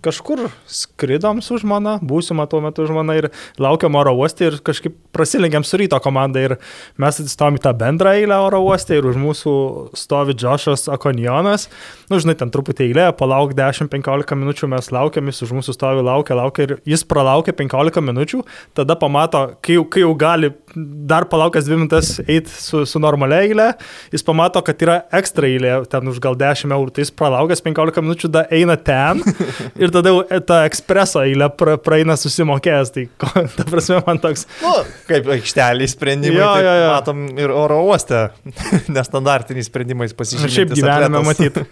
kažkur skridom su žmona, būsima tuo metu žmona ir laukiam oro uostį ir kažkaip prasilenkiam su ryto komanda ir mes atsistom į tą bendrą eilę oro uostį ir už mūsų stovi Džošas Akonionas. Nu, žinai, ten truputį eilė, palauk 10-15 minučių mes laukiam, jis už mūsų stovi, laukia, laukia ir jis pralaukia 15 minučių, tada pamato, kai jau, kai jau gali dar palaukęs 2 minutės eiti su, su normalia eilė, jis pamato, kad yra ekstra eilė, ten už gal 10 eurų, tai jis pralaukęs 15 minučių, tada eina ten ir tada jau tą ekspreso eilę pra, praeina susimokėjęs. Tai, ko, ta prasme, man toks. Nu, kaip aikštelį sprendimai. Jo, jo, jo. Matom ir oro uoste, nestandartiniais sprendimais pasižymėti. Šiaip gyvenime matyti.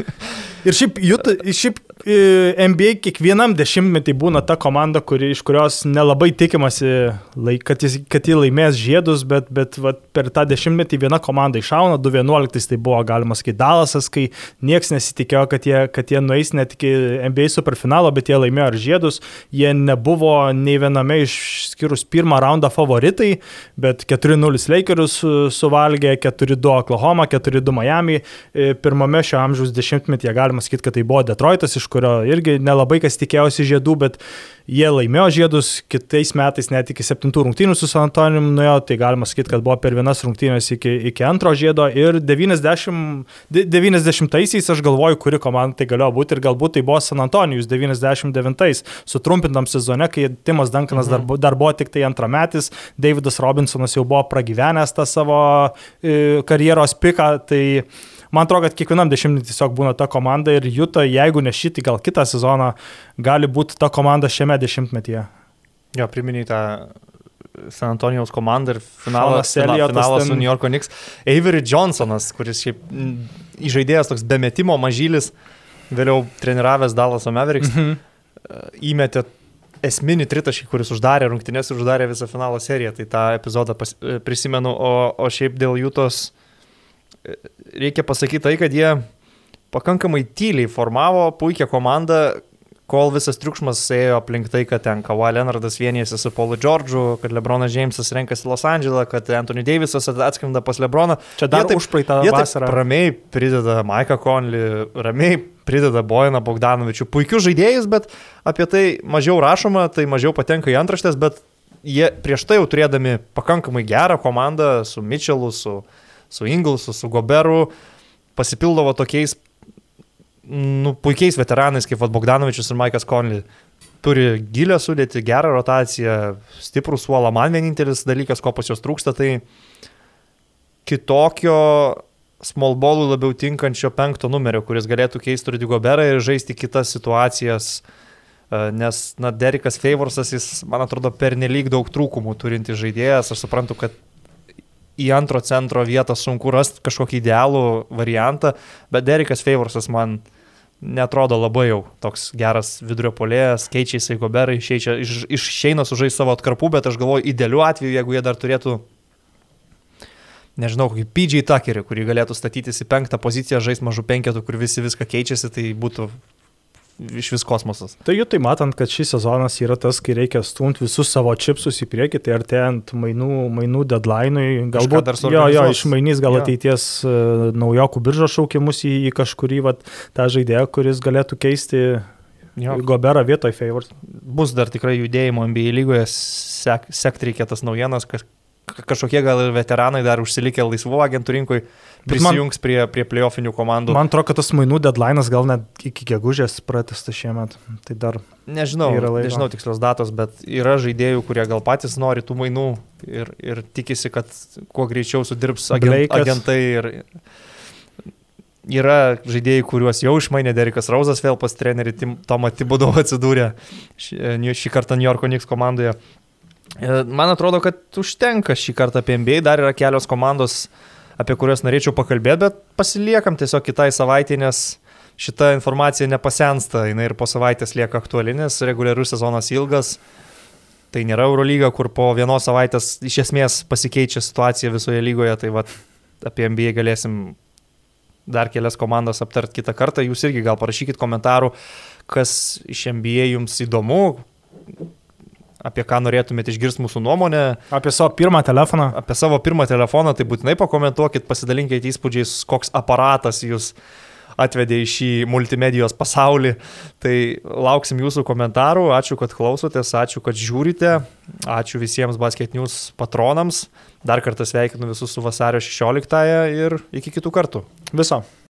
Ir šiaip, jut, šiaip e, NBA kiekvienam dešimtmetį būna ta komanda, kuri, iš kurios nelabai tikimasi, lai, kad, jis, kad jį laimės žiedus, bet, bet vat, per tą dešimtmetį viena komanda iššauna, 2-11 tai buvo, galima sakyti, Dalasas, kai niekas nesitikėjo, kad jie, kad jie nueis net iki NBA superfinalo, bet jie laimėjo ir žiedus. Jie nebuvo nei viename išskyrus pirmą raundą favoritai, bet 4-0 Lakerius suvalgė, 4-2 Oklahoma, 4-2 Miami. E, pirmame šio amžiaus dešimtmetyje galima sakyti, kad tai buvo Detroitas, iš kurio irgi nelabai kas tikėjosi žiedų, bet jie laimėjo žiedus, kitais metais net iki septintų rungtynių su San Antonijum nuėjo, tai galima sakyti, kad buvo per vienas rungtynės iki, iki antro žiedo ir 90, 90-aisiais aš galvoju, kuri komanda tai galėjo būti ir galbūt tai buvo San Antonijus 99-ais, sutrumpintam sezone, kai Timas Dankanas mhm. dar, dar buvo tik tai antrametis, Davidas Robinsonas jau buvo pragyvenęs tą savo e, karjeros piką, tai man atrodo, kad kiekvienam dešimtmetį tiesiog būna ta komanda ir Juta, jeigu ne šitį, gal kitą sezoną, gali būti ta komanda šiame dešimtmetyje. Jo, priminėjai tą San Antonijaus komandą ir finalas, finalas, finalas ten... su New Yorko Knicks. Avery Johnsonas, kuris šiaip įžaidėjas toks bemetimo mažylis, vėliau treniravęs Dallaso Mavericks, mm -hmm. įmetė esminį tritaškį, kuris uždarė rungtynės ir uždarė visą finalo seriją. Tai tą epizodą pas, prisimenu, o, o šiaip dėl Jūtos reikia pasakyti tai, kad jie pakankamai tyliai formavo puikią komandą, kol visas triukšmas ėjo aplink tai, kad ten Kawhi Leonardas vienijasi su Paulu Džordžu, kad Lebronas Jamesas renkasi Los Andželą, kad Anthony Davisas atskrenda pas Lebroną. Čia dar taip, už praeitą vasarą. Ramiai prideda Maiką Conley, ramiai prideda Bojaną Bogdanovičių. Puikius žaidėjus, bet apie tai mažiau rašoma, tai mažiau patenka į antraštės, bet jie prieš tai jau turėdami pakankamai gerą komandą su Mitchellu, su su Inglesu, su Goberu, pasipildavo tokiais nu, puikiais veteranais kaip Bogdanovičius ir Maikas Conley. Turi gilę sudėti, gerą rotaciją, stiprų suolą. Man vienintelis dalykas, ko pas juos trūksta, tai kitokio small ballų labiau tinkančio penkto numerio, kuris galėtų keisti Rudy Goberą ir žaisti kitas situacijas. E, nes, na, Derikas Favorsas, jis, man atrodo, per nelik daug trūkumų turinti žaidėjas. Aš suprantu, kad į antro centro vietą sunku rasti kažkokį idealų variantą, bet Derikas Favorsas man netrodo labai jau toks geras vidurio polėjas, keičiasi Goberai, išeina, iš, išeina sužai savo atkarpų, bet aš galvoju, idealiu atveju, jeigu jie dar turėtų, nežinau, kokį PJ Tuckerį, kurį galėtų statytis į penktą poziciją, žais mažų penketų, kur visi viską keičiasi, tai būtų iš vis kosmosas. Tai jau tai matant, kad šis sezonas yra tas, kai reikia stumti visus savo čipsus į priekį, tai artėjant mainų, mainų deadline'ui, galbūt dar jo, jo, išmainys gal jo. ateities uh, naujokų biržos šaukimus į, į kažkurį vat, tą žaidėją, kuris galėtų keisti jo. Goberą vietoj Favors. Bus dar tikrai judėjimo NBA lygoje, sek, sekti reikia tas naujienas, kad kažkokie gal ir veteranai dar užsilikę laisvų agentų rinkui prisijungs man, prie, prie playoffinių komandų. Man atrodo, kad tas mainų deadline'as gal net iki gegužės pratestas šiemet. Tai dar. Nežinau, nežinau tikslios datos, bet yra žaidėjų, kurie gal patys nori tų mainų ir, ir tikisi, kad kuo greičiau sudirbs agent, agentai. Ir, yra žaidėjai, kuriuos jau išmainė Derikas Rauzas, vėl pas trenerį Tomą Tibudovą atsidūrė šį, šį kartą New Yorko Knicks komandoje. E, man atrodo, kad užtenka šį kartą apie NBA, dar yra kelios komandos, apie kurias norėčiau pakalbėti, bet pasiliekam tiesiog kitai savaitė, nes šita informacija nepasensta, jinai ir po savaitės lieka aktuali, nes reguliarus sezonas ilgas. Tai nėra Eurolyga, kur po vienos savaitės iš esmės pasikeičia situacija visoje lygoje, tai vat, apie NBA galėsim dar kelias komandas aptart kitą kartą. Jūs irgi gal parašykit komentarų, kas iš NBA jums įdomu, apie ką norėtumėte išgirsti mūsų nuomonę. Apie savo pirmą telefoną. Apie savo pirmą telefoną, tai būtinai pakomentuokit, pasidalinkite įspūdžiais, koks aparatas jūs atvedė į šį multimedijos pasaulį. Tai lauksim jūsų komentarų, ačiū, kad klausotės, ačiū, kad žiūrite, ačiū visiems Basket News patronams. Dar kartą sveikinu visus su vasario 16 ir iki kitų kartų. Viso.